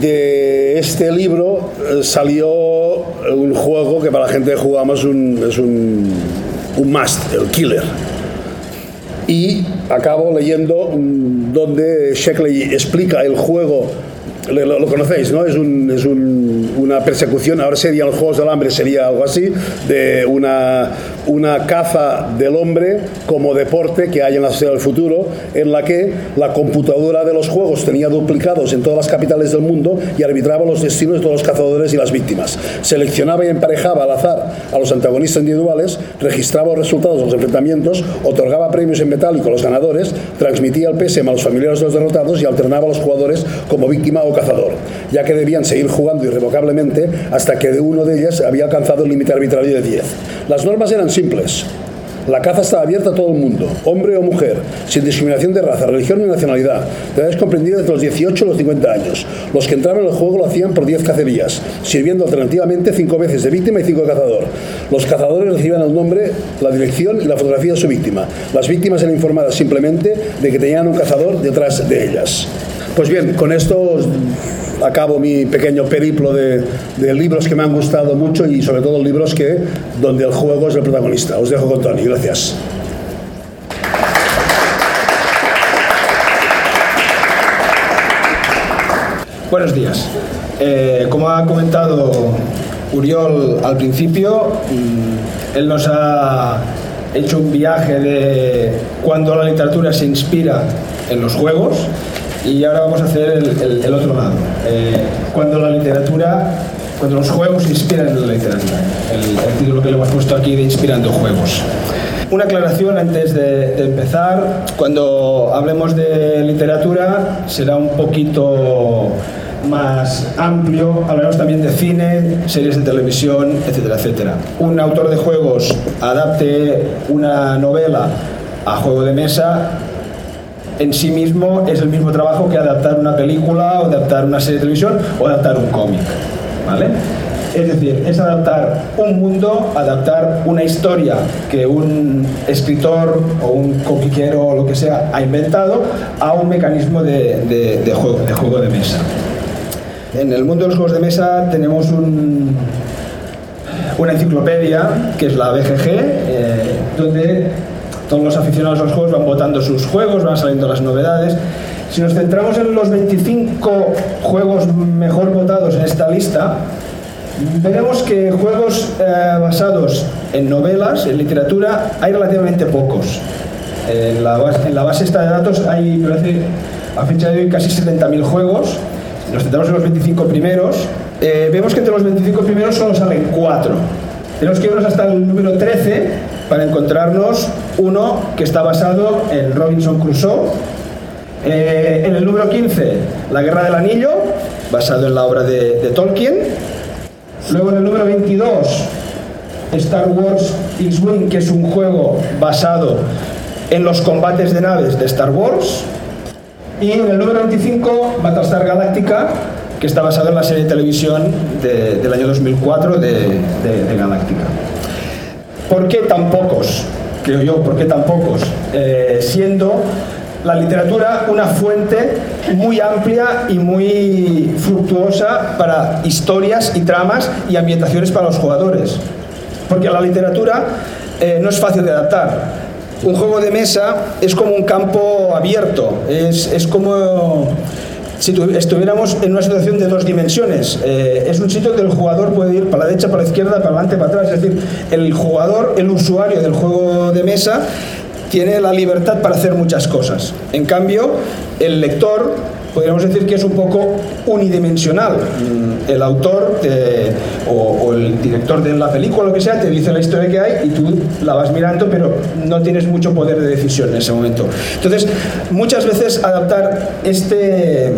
de este libro eh, salió un juego que para la gente que jugamos un- es un, un must, el killer. Y acabo leyendo mm, donde Sheckley explica el juego, lo, lo conocéis, ¿no? Es, un- es un- una persecución, ahora serían los Juegos del Hambre, sería algo así, de una, caza del hombre como deporte que hay en la sociedad del futuro, en la que la computadora de los juegos tenía duplicados en todas las capitales del mundo y arbitraba los destinos de todos los cazadores y las víctimas. Seleccionaba y emparejaba al azar a los antagonistas individuales, registraba los resultados de los enfrentamientos, otorgaba premios en metálico a los ganadores, transmitía el PSM a los familiares de los derrotados y alternaba a los jugadores como víctima o cazador, ya que debían seguir jugando irrevocablemente hasta que de uno de ellos había alcanzado el límite arbitrario de 10. Las normas eran simples. La caza estaba abierta a todo el mundo, hombre o mujer, sin discriminación de raza, religión ni nacionalidad, de edades comprendidas entre los 18 y los 50 años. Los que entraban en el juego lo hacían por 10 cacerías, sirviendo alternativamente 5 veces de víctima y 5 de cazador. Los cazadores recibían el nombre, la dirección y la fotografía de su víctima. Las víctimas eran informadas simplemente de que tenían un cazador detrás de ellas. Pues bien, con esto acabo mi pequeño periplo de, de libros que me han gustado mucho y sobre todo libros que donde el juego es el protagonista. Os dejo con Tony, gracias. Buenos días. Eh, como ha comentado Uriol al principio, mm, él nos ha hecho un viaje de cuando la literatura se inspira en los juegos y ahora vamos a hacer el, el- el otro lado. Eh, cuando la literatura, cuando los juegos inspiran la literatura. El, el título que le hemos puesto aquí de Inspirando Juegos. Una aclaración antes de, de empezar. Cuando hablemos de literatura será un poquito más amplio. Hablaremos también de cine, series de televisión, etcétera, etcétera. Un autor de juegos adapte una novela a juego de mesa en sí mismo es el mismo trabajo que adaptar una película o adaptar una serie de televisión o adaptar un cómic. ¿Vale? Es decir, es adaptar un mundo, adaptar una historia que un escritor o un comiquero o lo que sea ha inventado a un mecanismo de, juego, de mesa. En el mundo de los juegos de mesa tenemos un, una enciclopedia que es la BGG, eh, donde todos los aficionados a los juegos van votando sus juegos, van saliendo las novedades. Si nos centramos en los 25 juegos mejor votados en esta lista, veremos que juegos eh, basados en novelas, en literatura, hay relativamente pocos. En la, base, en la base esta de datos hay, a fecha de hoy, casi 70.000 juegos. Nos centramos en los 25 primeros, eh, vemos que entre los 25 primeros solo salen 4. Tenemos que irnos hasta el número 13 para encontrarnos uno que está basado en Robinson Crusoe. Eh, en el número 15, La Guerra del Anillo, basado en la obra de, de Tolkien. Luego en el número 22, Star Wars X-Wing, que es un juego basado en los combates de naves de Star Wars. Y en el número 25, Battlestar Galactica, que está basado en la serie de televisión del año 2004 de, de, Galáctica. ¿Por qué tan pocos? Creo yo, ¿por qué tan? Eh, siendo la literatura una fuente muy amplia y muy fructuosa para historias y tramas y ambientaciones para los jugadores. Porque la literatura eh, no es fácil de adaptar. Un juego de mesa es como un campo abierto, es, es como si estuviéramos en una situación de dos dimensiones. Eh, es un sitio que el jugador puede ir para la derecha, para la izquierda, para adelante, para atrás. Es decir, el jugador, el usuario del juego de mesa, tiene la libertad para hacer muchas cosas. En cambio, el lector podríamos decir que es un poco unidimensional. Mm, el autor o, el director de la película, lo que sea, te dice la historia que hay y tú la vas mirando, pero no tienes mucho poder de decisión en ese momento. Entonces, muchas veces adaptar este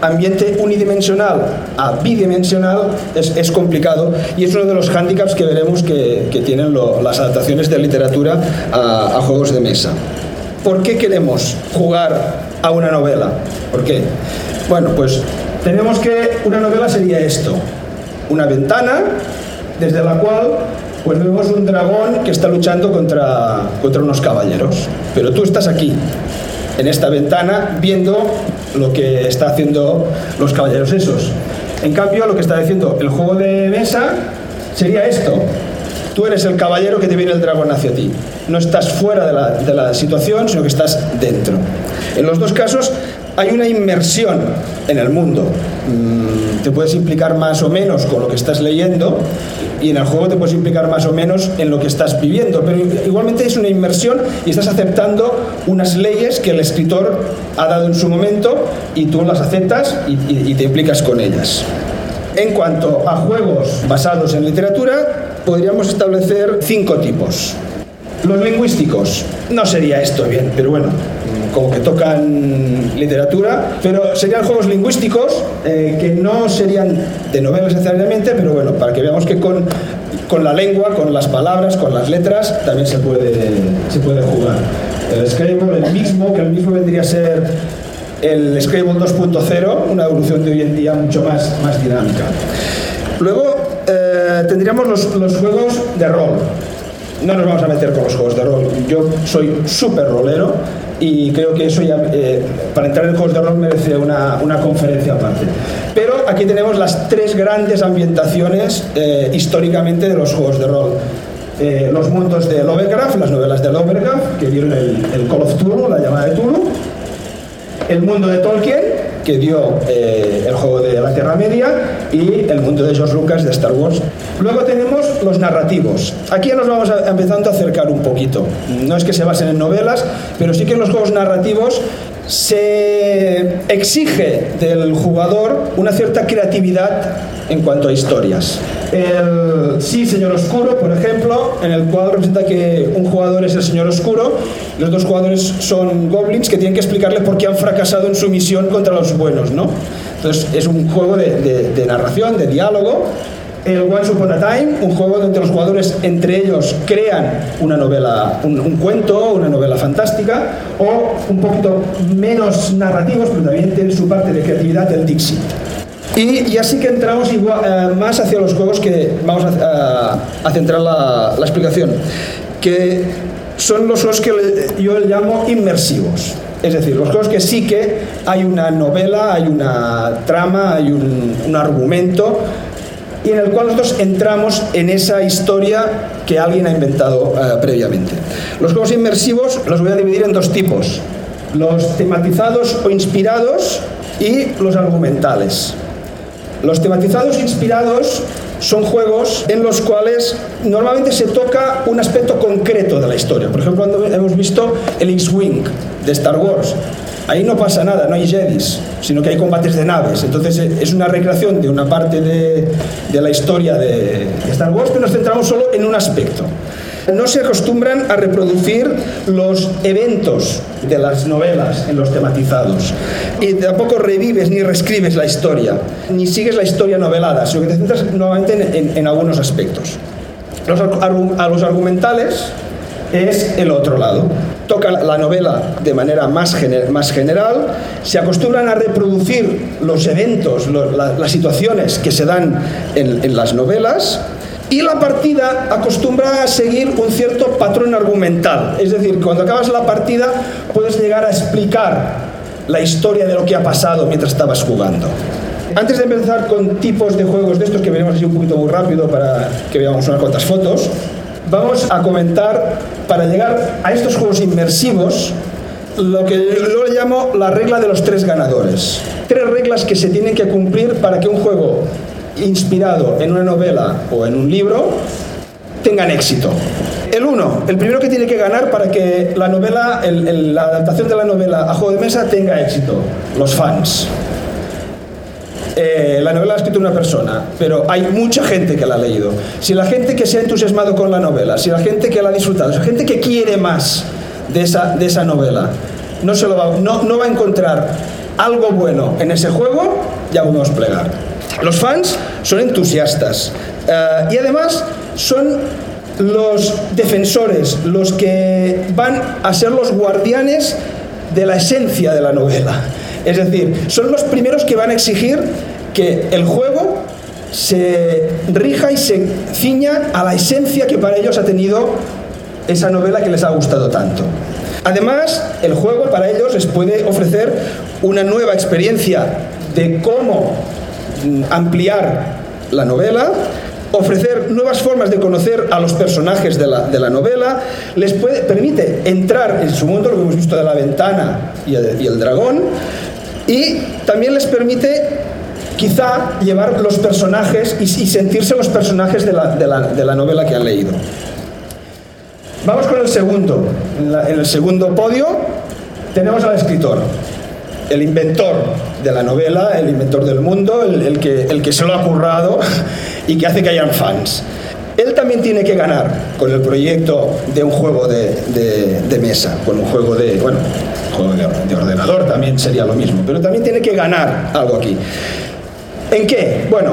ambiente unidimensional a bidimensional es, complicado y es uno de los hándicaps que veremos que, tienen las adaptaciones de literatura a, a juegos de mesa. ¿Por qué queremos jugar a una novela? ¿Por qué? Bueno, pues tenemos que una novela sería esto, una ventana desde la cual pues vemos un dragón que está luchando contra, contra unos caballeros, pero tú estás aquí, en esta ventana, viendo lo que está haciendo los caballeros esos. En cambio, lo que está diciendo el juego de mesa sería esto. Tú eres el caballero que te viene el dragón hacia ti. No estás fuera de la, situación, sino que estás dentro. En los dos casos hay una inmersión en el mundo. Mm, te puedes implicar más o menos con lo que estás leyendo y en el juego te puedes implicar más o menos en lo que estás viviendo, pero igualmente es una inmersión y estás aceptando unas leyes que el escritor ha dado en su momento y tú las aceptas y, te implicas con ellas. En cuanto a juegos basados en literatura, podríamos establecer cinco tipos. Los lingüísticos, no sería esto bien, pero bueno, como que tocan literatura, pero serían juegos lingüísticos eh, que no serían de novelas necesariamente, pero bueno, para que veamos que con, con la lengua, con las palabras, con las letras, también se puede, se puede jugar. El Scrabble, el mismo, que el mismo vendría a ser el Scrabble 2.0, una evolución de hoy en día mucho más, más dinámica. Luego eh, tendríamos los, los juegos de rol. No nos vamos a meter con los juegos de rol. Yo soy súper rolero y creo que eso eh, para entrar en juegos de rol merece una, una, conferencia aparte. Pero aquí tenemos las tres grandes ambientaciones eh, históricamente de los juegos de rol. Eh, los mundos de Lovecraft, las novelas de Lovecraft, que dieron el, Call of Cthulhu, la llamada de Cthulhu, el mundo de Tolkien, que dio eh, el juego de la Tierra Media, y el mundo de George Lucas de Star Wars. Luego tenemos los narrativos. Aquí ya nos vamos empezando a acercar un poquito. No es que se basen en novelas, pero sí que en los juegos narrativos se exige del jugador una cierta creatividad en cuanto a historias. El Sí, Señor Oscuro, por ejemplo, en el cual representa que un jugador es el Señor Oscuro, los dos jugadores son goblins que tienen que explicarle por qué han fracasado en su misión contra los buenos, ¿no? Entonces es un juego de narración, de diálogo, el Once Upon a Time, un juego donde los jugadores entre ellos crean una novela, un, un cuento, una novela fantástica, o un poquito menos narrativos, pero también tienen su parte de creatividad, el Dixit. Y, y así que entramos igual, eh, más hacia los juegos que vamos a, a- a centrar la, la explicación, que son los juegos que le- yo le llamo inmersivos. Es decir, los juegos que sí que hay una novela, hay una trama, hay un, un argumento y en el cual nosotros entramos en esa historia que alguien ha inventado eh, previamente. Los juegos inmersivos los voy a dividir en dos tipos, los tematizados o inspirados y los argumentales. Los tematizados inspirados son juegos en los cuales normalmente se toca un aspecto concreto de la historia. Por ejemplo, cuando hemos visto el X-Wing de Star Wars. Ahí no pasa nada, no hay Jedis, sino que hay combates de naves. Entonces eh, es una recreación de una parte de, la historia de de Star Wars, pero nos centramos solo en un aspecto. No se acostumbran a reproducir los eventos de las novelas en los tematizados. Y tampoco revives ni reescribes la historia, ni sigues la historia novelada, sino que te centras nuevamente en, algunos aspectos. A los argumentales es el otro lado. Toca la novela de manera más, gener- más general, se acostumbran a reproducir los eventos, las situaciones que se dan en las novelas y la partida acostumbra a seguir un cierto patrón argumental. Es decir, cuando acabas la partida puedes llegar a explicar la historia de lo que ha pasado mientras estabas jugando. Antes de empezar con tipos de juegos de estos que veremos así un poquito muy rápido para que veamos unas cuantas fotos, vamos a comentar para llegar a estos juegos inmersivos lo que yo le llamo la regla de los tres ganadores. Tres reglas que se tienen que cumplir para que un juego inspirado en una novela o en un libro tengan éxito. El uno, el primero que tiene que ganar para que la novela, el- el- la adaptación de la novela a juego de mesa tenga éxito, los fans. Eh, la novela la ha escrito una persona, pero hay mucha gente que la ha leído. Si la gente que se ha entusiasmado con la novela, si la gente que la ha disfrutado, si la gente que quiere más de esa, de esa novela, no, se lo va, no, no va a encontrar algo bueno en ese juego, ya podemos plegar. Los fans son entusiastas eh, y además son los defensores, los que van a ser los guardianes de la esencia de la novela. Es decir, son los primeros que van a exigir que el juego se rija y se ciña a la esencia que para ellos ha tenido esa novela que les ha gustado tanto. Además, el juego para ellos les puede ofrecer una nueva experiencia de cómo ampliar la novela, ofrecer nuevas formas de conocer a los personajes de la, de la novela, les permite entrar en su mundo, lo que hemos visto de la ventana y el, dragón, y también les permite quizá llevar los personajes y, sentirse los personajes de la, de la- de la novela que han leído. Vamos con el segundo. En el segundo podio tenemos al escritor, el inventor de la novela, el inventor del mundo, el, el que, el que se lo ha currado y que hace que hayan fans. Él también tiene que ganar con el proyecto de un juego de, de- mesa, con un juego de, bueno, juego de, de ordenador también sería lo mismo, pero también tiene que ganar algo aquí. ¿En qué? Bueno,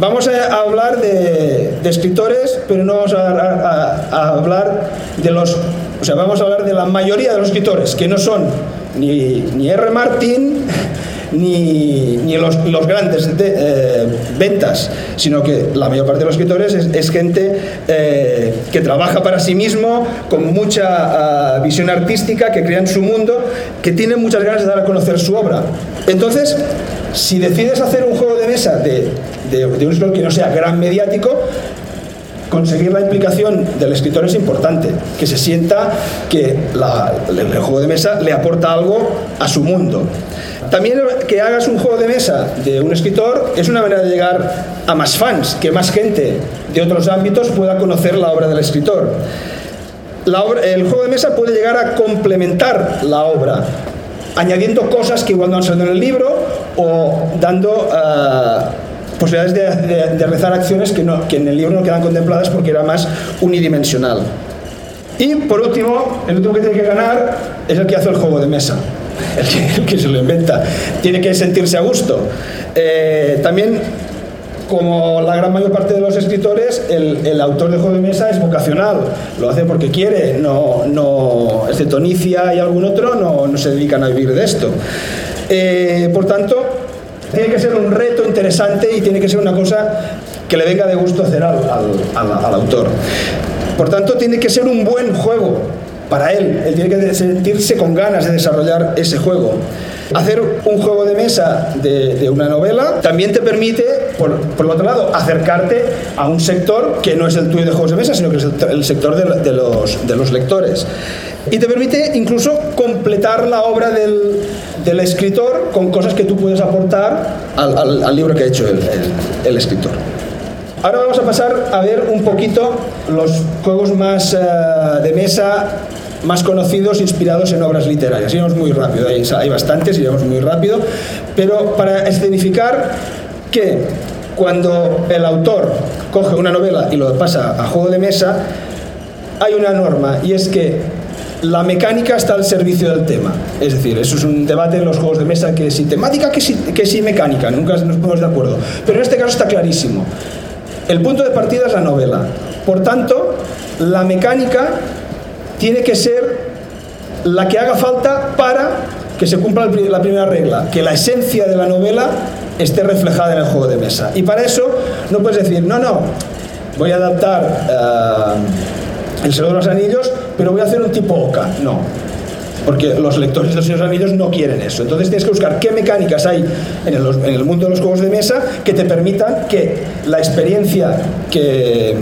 Vamos a hablar de, de escritores, pero no vamos a hablar de los... O sea, vamos a hablar de la mayoría de los escritores, que no son ni, ni R. Martin, ni, ni los, los grandes de- eh, ventas, sino que la mayor parte de los escritores es, gente eh, que trabaja para sí mismo, con mucha ah, visión artística, que crean su mundo, que tiene muchas ganas de dar a conocer su obra. Entonces, si decides hacer un juego de mesa de, de- de un escritor que no sea gran mediático, conseguir la implicación del escritor es importante, que se sienta que el, juego de mesa le aporta algo a su mundo. También que hagas un juego de mesa de un escritor es una manera de llegar a más fans, que más gente de otros ámbitos pueda conocer la obra del escritor. La obra- el juego de mesa puede llegar a complementar la obra, añadiendo cosas que igual no han salido en el libro o dando ah, posibilidades de, de- de realizar acciones que, no- que en el libro no quedan contempladas porque era más unidimensional. Y por último, el último que tiene que ganar es el que hace el juego de mesa, el que, el que se lo inventa. Tiene que sentirse a gusto. Eh, también como la gran mayor parte de los escritores, el, el, autor de juego de mesa es vocacional, lo hace porque quiere, no, no excepto Nicia y algún otro, no, no se dedican a vivir de esto. Eh, por tanto, tiene que ser un reto interesante y tiene que ser una cosa que le venga de gusto hacer al, al, autor. Por tanto, tiene que ser un buen juego para él. Él tiene que sentirse con ganas de desarrollar ese juego. Hacer un juego de mesa de, una novela también te permite, por, por, otro lado, acercarte a un sector que no es el tuyo de juegos de mesa, sino que es el, sector de, los, de los lectores. Y te permite incluso completar la obra del, del escritor con cosas que tú puedes aportar al, al, libro que ha hecho el, el, escritor. Ahora vamos a pasar a ver un poquito los juegos más uh, de mesa más conocidos inspirados en obras literarias. Iremos muy rápido, hay, hay bastantes, iremos muy rápido, pero para escenificar que cuando el autor coge una novela y lo pasa a juego de mesa, hay una norma y es que la mecánica está al servicio del tema. Es decir, eso es un debate en los juegos de mesa que si temática, que si, que si mecánica, nunca nos ponemos de acuerdo. Pero en este caso está clarísimo. El punto de partida es la novela. Por tanto, la mecánica tiene que ser la que haga falta para que se cumpla la primera regla, que la esencia de la novela esté reflejada en el juego de mesa. Y para eso no puedes decir, no, no, voy a adaptar uh, El Señor de los Anillos, pero voy a hacer un tipo Oca. No, porque los lectores de los Anillos no quieren eso. Entonces tienes que buscar qué mecánicas hay en el, mundo de los juegos de mesa que te permitan que la experiencia que,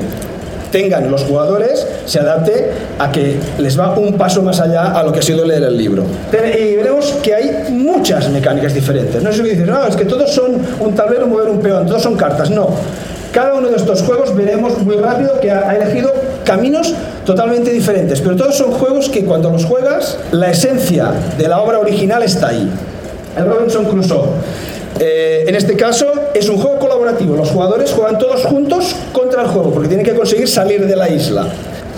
tengan los jugadores se adapte a que les va un paso más allá a lo que ha sido leer el libro. Y veremos que hay muchas mecánicas diferentes. No es que dices, no, es que todos son un tablero, mover un peón, todos son cartas. No. Cada uno de estos juegos veremos muy rápido que ha elegido caminos totalmente diferentes, pero todos son juegos que cuando los juegas, la esencia de la obra original está ahí. El Robinson Crusoe eh, en este caso es un juego colaborativo. Los jugadores juegan todos juntos contra el juego porque tienen que conseguir salir de la isla.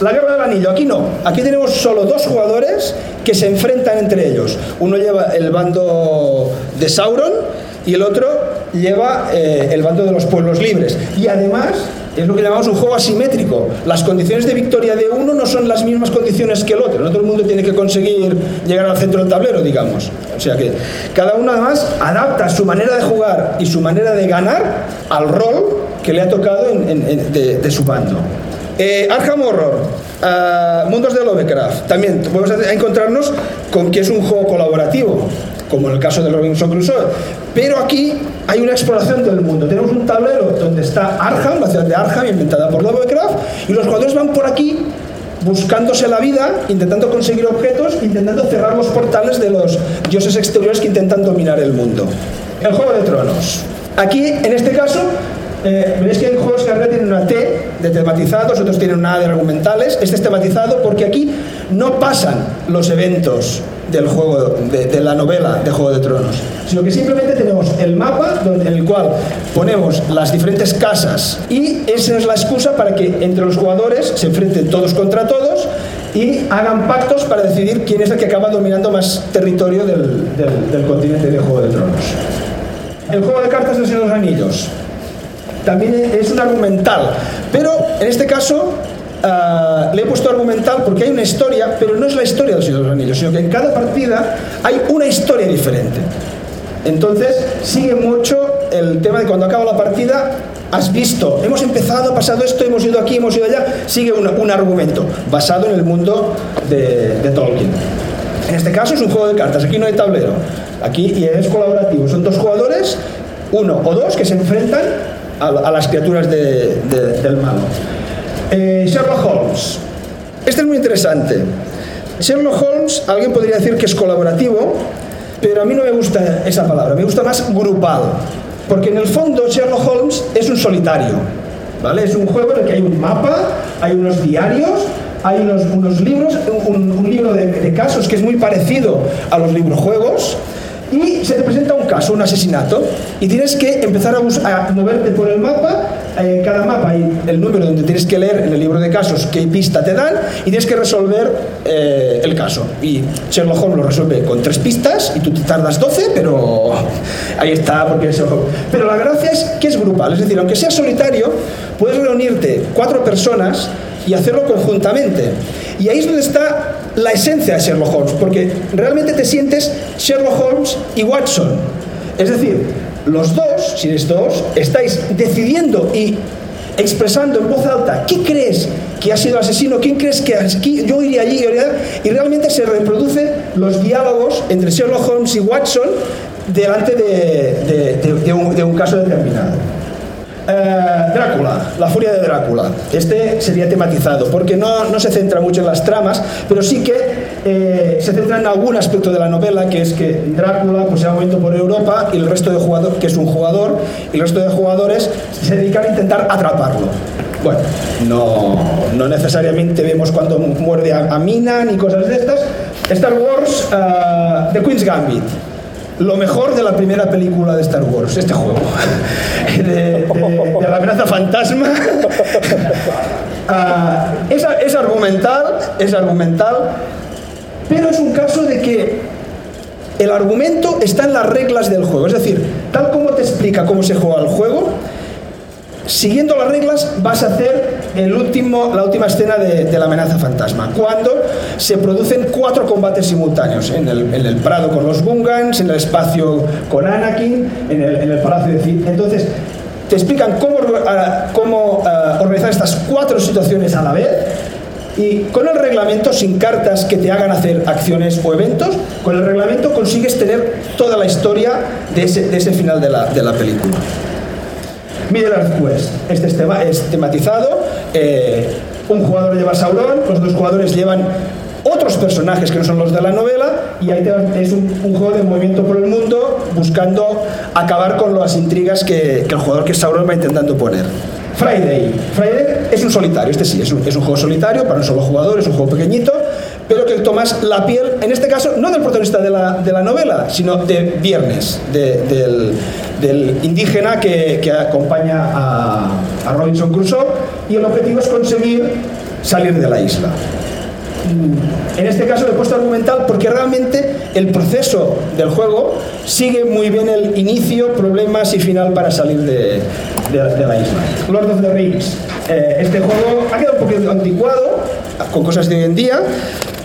La guerra del anillo, aquí no. Aquí tenemos solo dos jugadores que se enfrentan entre ellos. Uno lleva el bando de Sauron y el otro lleva eh, el bando de los pueblos libres. Y además es lo que llamamos un juego asimétrico. Las condiciones de victoria de uno no son las mismas condiciones que el otro. No todo el mundo tiene que conseguir llegar al centro del tablero, digamos. O sea que cada uno además adapta su manera de jugar y su manera de ganar al rol que le ha tocado de, su bando. Eh, Arkham Horror, uh, Mundos de Lovecraft. También vamos a encontrarnos con que es un juego colaborativo como en el caso de Robinson Crusoe. Pero aquí hay una exploración del mundo. Tenemos un tablero donde está Arkham, la ciudad de Arkham, inventada por Lovecraft, y los jugadores van por aquí buscándose la vida, intentando conseguir objetos, intentando cerrar los portales de los dioses exteriores que intentan dominar el mundo. El Juego de Tronos. Aquí, en este caso, eh, veréis que hay juegos que arriba tienen una T de tematizados, otros tienen una A de argumentales. Este es tematizado porque aquí no pasan los eventos del juego, de, de, la novela de Juego de Tronos, sino que simplemente tenemos el mapa en el cual ponemos las diferentes casas y esa es la excusa para que entre los jugadores se enfrenten todos contra todos y hagan pactos para decidir quién es el que acaba dominando más territorio del, del, del continente de Juego de Tronos. El juego de cartas de los Anillos también es un argumental, pero en este caso Uh, le he puesto argumental porque hay una historia, pero no es la historia de los Anillos, sino que en cada partida hay una historia diferente. Entonces, sigue mucho el tema de cuando acaba la partida, has visto, hemos empezado, ha pasado esto, hemos ido aquí, hemos ido allá, sigue un, un argumento basado en el mundo de, de Tolkien. En este caso es un juego de cartas, aquí no hay tablero, aquí es colaborativo, son dos jugadores, uno o dos que se enfrentan a, a las criaturas de, de, del malo. Eh, Sherlock Holmes. Este es muy interesante. Sherlock Holmes, alguien podría decir que es colaborativo, pero a mí no me gusta esa palabra, me gusta más grupal. Porque en el fondo Sherlock Holmes es un solitario. ¿vale? Es un juego en el que hay un mapa, hay unos diarios, hay unos, libros, un, libro de, casos que es muy parecido a los librojuegos. Y se te presenta un caso, un asesinato, y tienes que empezar a, a moverte por el mapa. En cada mapa hay el número donde tienes que leer en el libro de casos qué pista te dan y tienes que resolver eh, el caso. Y Sherlock Holmes lo resuelve con tres pistas y tú te tardas 12, pero ahí está, porque es Sherlock Holmes. Pero la gracia es que es grupal, es decir, aunque sea solitario, puedes reunirte cuatro personas y hacerlo conjuntamente. Y ahí es donde está la esencia de Sherlock Holmes, porque realmente te sientes Sherlock Holmes y Watson. Es decir, los dos, si eres dos, estáis decidiendo y expresando en voz alta qué crees que ha sido asesino, quién crees que aquí, yo iría allí, y realmente se reproducen los diálogos entre Sherlock Holmes y Watson delante de, de- de un caso determinado. Eh, Drácula, la furia de Drácula. Este sería tematizado, porque no, no se centra mucho en las tramas, pero sí que eh, se centra en algún aspecto de la novela, que es que Drácula pues, se ha movido por Europa y el resto de jugadores, que es un jugador, y el resto de jugadores se dedican a intentar atraparlo. Bueno, no, no necesariamente vemos cuando muerde a, Mina ni cosas de estas. Star Wars, eh, The Queen's Gambit lo mejor de la primera película de Star Wars, este juego, de, la amenaza fantasma. Ah, es argumental, es argumental, pero es un caso de que el argumento está en las reglas del juego, es decir, tal como te explica cómo se juega el juego, siguiendo las reglas vas a hacer el último, la última escena de, la amenaza fantasma, cuando se producen cuatro combates simultáneos, en el, prado con los Gungans, en el espacio con Anakin, en el, palacio de Cid. Entonces, te explican cómo, ah, organizar estas cuatro situaciones a la vez y con el reglamento, sin cartas que te hagan hacer acciones o eventos, con el reglamento consigues tener toda la historia de ese, final de la película. Middle Earth Quest. Este es, tema- es tematizado. eh, un jugador lleva Sauron, los dos jugadores llevan otros personajes que no son los de la novela y ahí es un, juego de movimiento por el mundo buscando acabar con las intrigas que, el jugador que es Sauron va intentando poner. Friday. Friday es un solitario, este sí, es un, juego solitario para un solo jugador, es un juego pequeñito, pero que tomas la piel, en este caso, no del protagonista de la, novela, sino de Viernes, de- del, del indígena que, acompaña a, Robinson Crusoe, y el objetivo es conseguir salir de la isla. En este caso le he puesto argumental porque realmente el proceso del juego sigue muy bien el inicio, problemas y final para salir de la isla. Lord of the Rings. Eh, este juego ha quedado un poquito anticuado con cosas de hoy en día,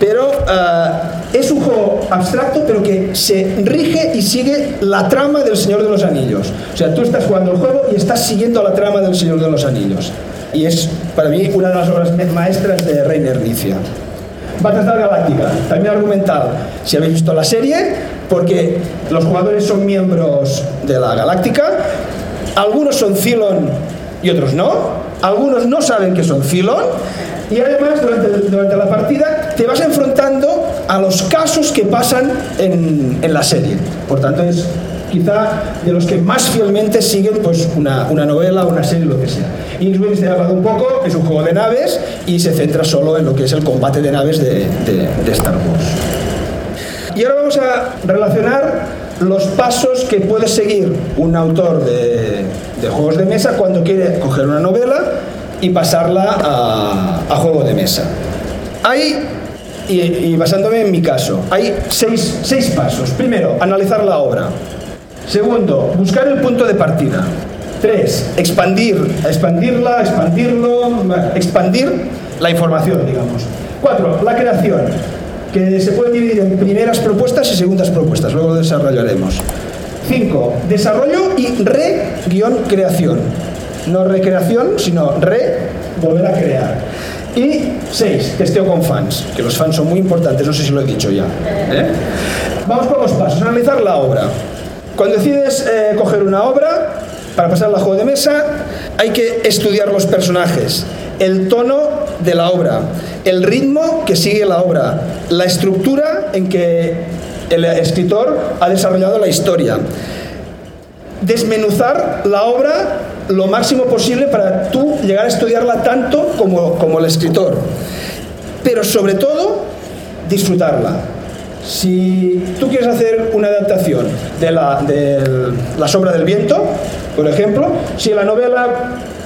pero eh, es un juego abstracto pero que se rige y sigue la trama del Señor de los Anillos. O sea, tú estás jugando el juego y estás siguiendo la trama del Señor de los Anillos. Y es para mí una de las obras maestras de Reiner Nicia. Battlestar Galáctica, también argumental. Si habéis visto la serie, porque los jugadores son miembros de la Galáctica, algunos son Cylon y otros no, algunos no saben que son Cylon, y además durante, durante la partida te vas enfrentando a los casos que pasan en, en la serie. Por tanto, es quizá de los que más fielmente siguen pues, una, una novela, una serie, lo que sea. Innswitch te he hablado un poco, es un juego de naves y se centra solo en lo que es el combate de naves de, de- de Star Wars. Y ahora vamos a relacionar los pasos que puede seguir un autor de, de juegos de mesa cuando quiere coger una novela y pasarla a, a juego de mesa. Hay, y, y basándome en mi caso, hay seis, seis pasos. Primero, analizar la obra. Segundo, buscar el punto de partida. Tres, expandir, expandirla, expandirlo, expandir la información, digamos. Cuatro, la creación, que se puede dividir en primeras propuestas y segundas propuestas, luego lo desarrollaremos. Cinco, desarrollo y re-creación. No recreación, sino re, volver a crear. Y seis, testeo con fans, que los fans son muy importantes, no sé si lo he dicho ya. ¿eh? Vamos con los pasos, analizar la obra. Cuando decides eh, coger una obra para pasarla a juego de mesa, hay que estudiar los personajes, el tono de la obra, el ritmo que sigue la obra, la estructura en que el escritor ha desarrollado la historia. Desmenuzar la obra lo máximo posible para tú llegar a estudiarla tanto como, como el escritor. Pero sobre todo, disfrutarla Si tú quieres hacer una adaptación de la, de la sombra del viento, por ejemplo, si la novela,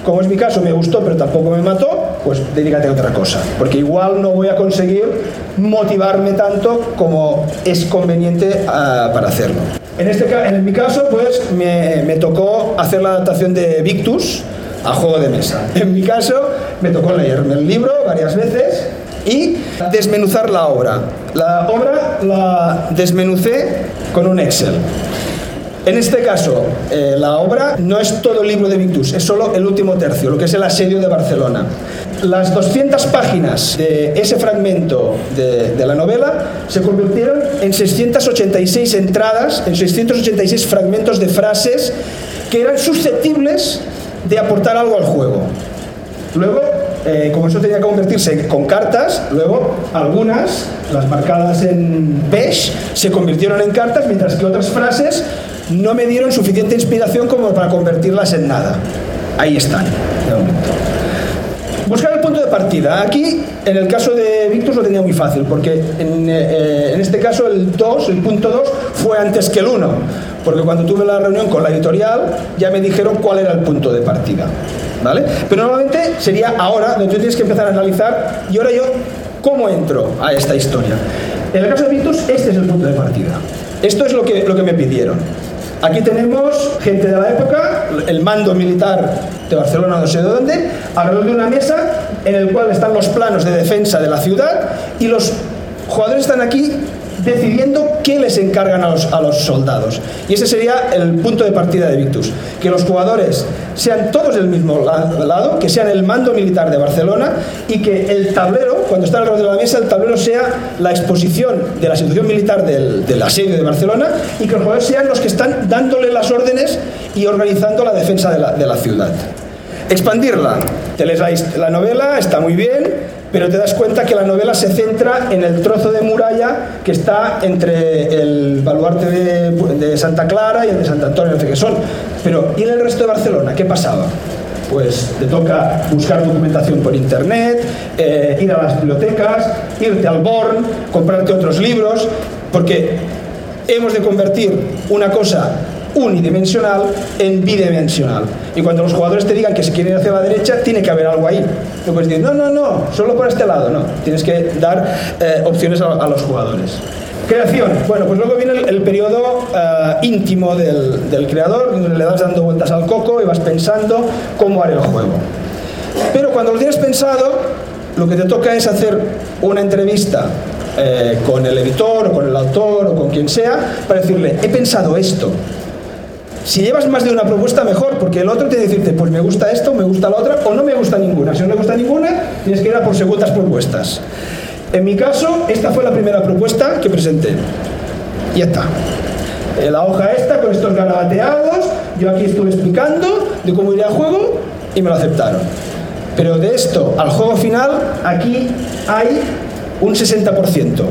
como es mi caso, me gustó pero tampoco me mató, pues dedícate a otra cosa, porque igual no voy a conseguir motivarme tanto como es conveniente uh, para hacerlo. En, este, en mi caso, pues me, me tocó hacer la adaptación de Victus a juego de mesa. En mi caso, me tocó leerme el libro varias veces y desmenuzar la obra. La obra la desmenucé con un Excel. En este caso, eh, la obra no es todo el libro de Victus, es solo el último tercio, lo que es el asedio de Barcelona. Las 200 páginas de ese fragmento de, de la novela se convirtieron en 686 entradas, en 686 fragmentos de frases que eran susceptibles de aportar algo al juego. Luego, eh, como eso tenía que convertirse con cartas, luego algunas, las marcadas en beige, se convirtieron en cartas, mientras que otras frases no me dieron suficiente inspiración como para convertirlas en nada. Ahí están, de momento. Buscar el punto de partida. Aquí, en el caso de Victus, lo tenía muy fácil, porque en, eh, este caso el 2, el punto 2, fue antes que el 1, porque cuando tuve la reunión con la editorial ya me dijeron cuál era el punto de partida. ¿Vale? Pero normalmente sería ahora donde tú tienes que empezar a analizar y ahora yo, ¿cómo entro a esta historia? En el caso de Victus, este es el punto de partida. Esto es lo que, lo que me pidieron. Aquí tenemos gente de la época, el mando militar de Barcelona, no sé de dónde, alrededor de una mesa en el cual están los planos de defensa de la ciudad y los jugadores están aquí decidiendo qué les encargan a los, a los, soldados. Y ese sería el punto de partida de Victus. Que los jugadores sean todos del mismo lado, que sean el mando militar de Barcelona y que el tablero, cuando está alrededor de la mesa, el tablero sea la exposición de la situación militar del, del asedio de Barcelona y que los jugadores sean los que están dándole las órdenes y organizando la defensa de la, ciudad. Expandirla. Te lees la, la novela, está muy bien, pero te das cuenta que la novela se centra en el trozo de muralla que está entre el baluarte de, de Santa Clara y el de Santa Antonio, no sé qué son. Pero, ¿y en el resto de Barcelona? ¿Qué pasaba? Pues te toca buscar documentación por internet, eh, ir a las bibliotecas, irte al Born, comprarte otros libros, porque hemos de convertir una cosa unidimensional en bidimensional. Y cuando los jugadores te digan que se quieren ir hacia la derecha, tiene que haber algo ahí. No puedes decir, no, no, no, solo por este lado. No, tienes que dar eh, opciones a, a, los jugadores. Creación. Bueno, pues luego viene el, el periodo uh, íntimo del, del creador, donde le das dando vueltas al coco y vas pensando cómo haré el juego. Pero cuando lo tienes pensado, lo que te toca es hacer una entrevista eh, con el editor o con el autor o con quien sea para decirle, he pensado esto, si llevas más de una propuesta, mejor, porque el otro tiene que decirte, pues me gusta esto, me gusta la otra, o no me gusta ninguna. Si no me gusta ninguna, tienes que ir a por segundas propuestas. En mi caso, esta fue la primera propuesta que presenté. Ya está. La hoja esta, con estos garabateados, yo aquí estuve explicando de cómo iría el juego y me lo aceptaron. Pero de esto al juego final, aquí hay un 60%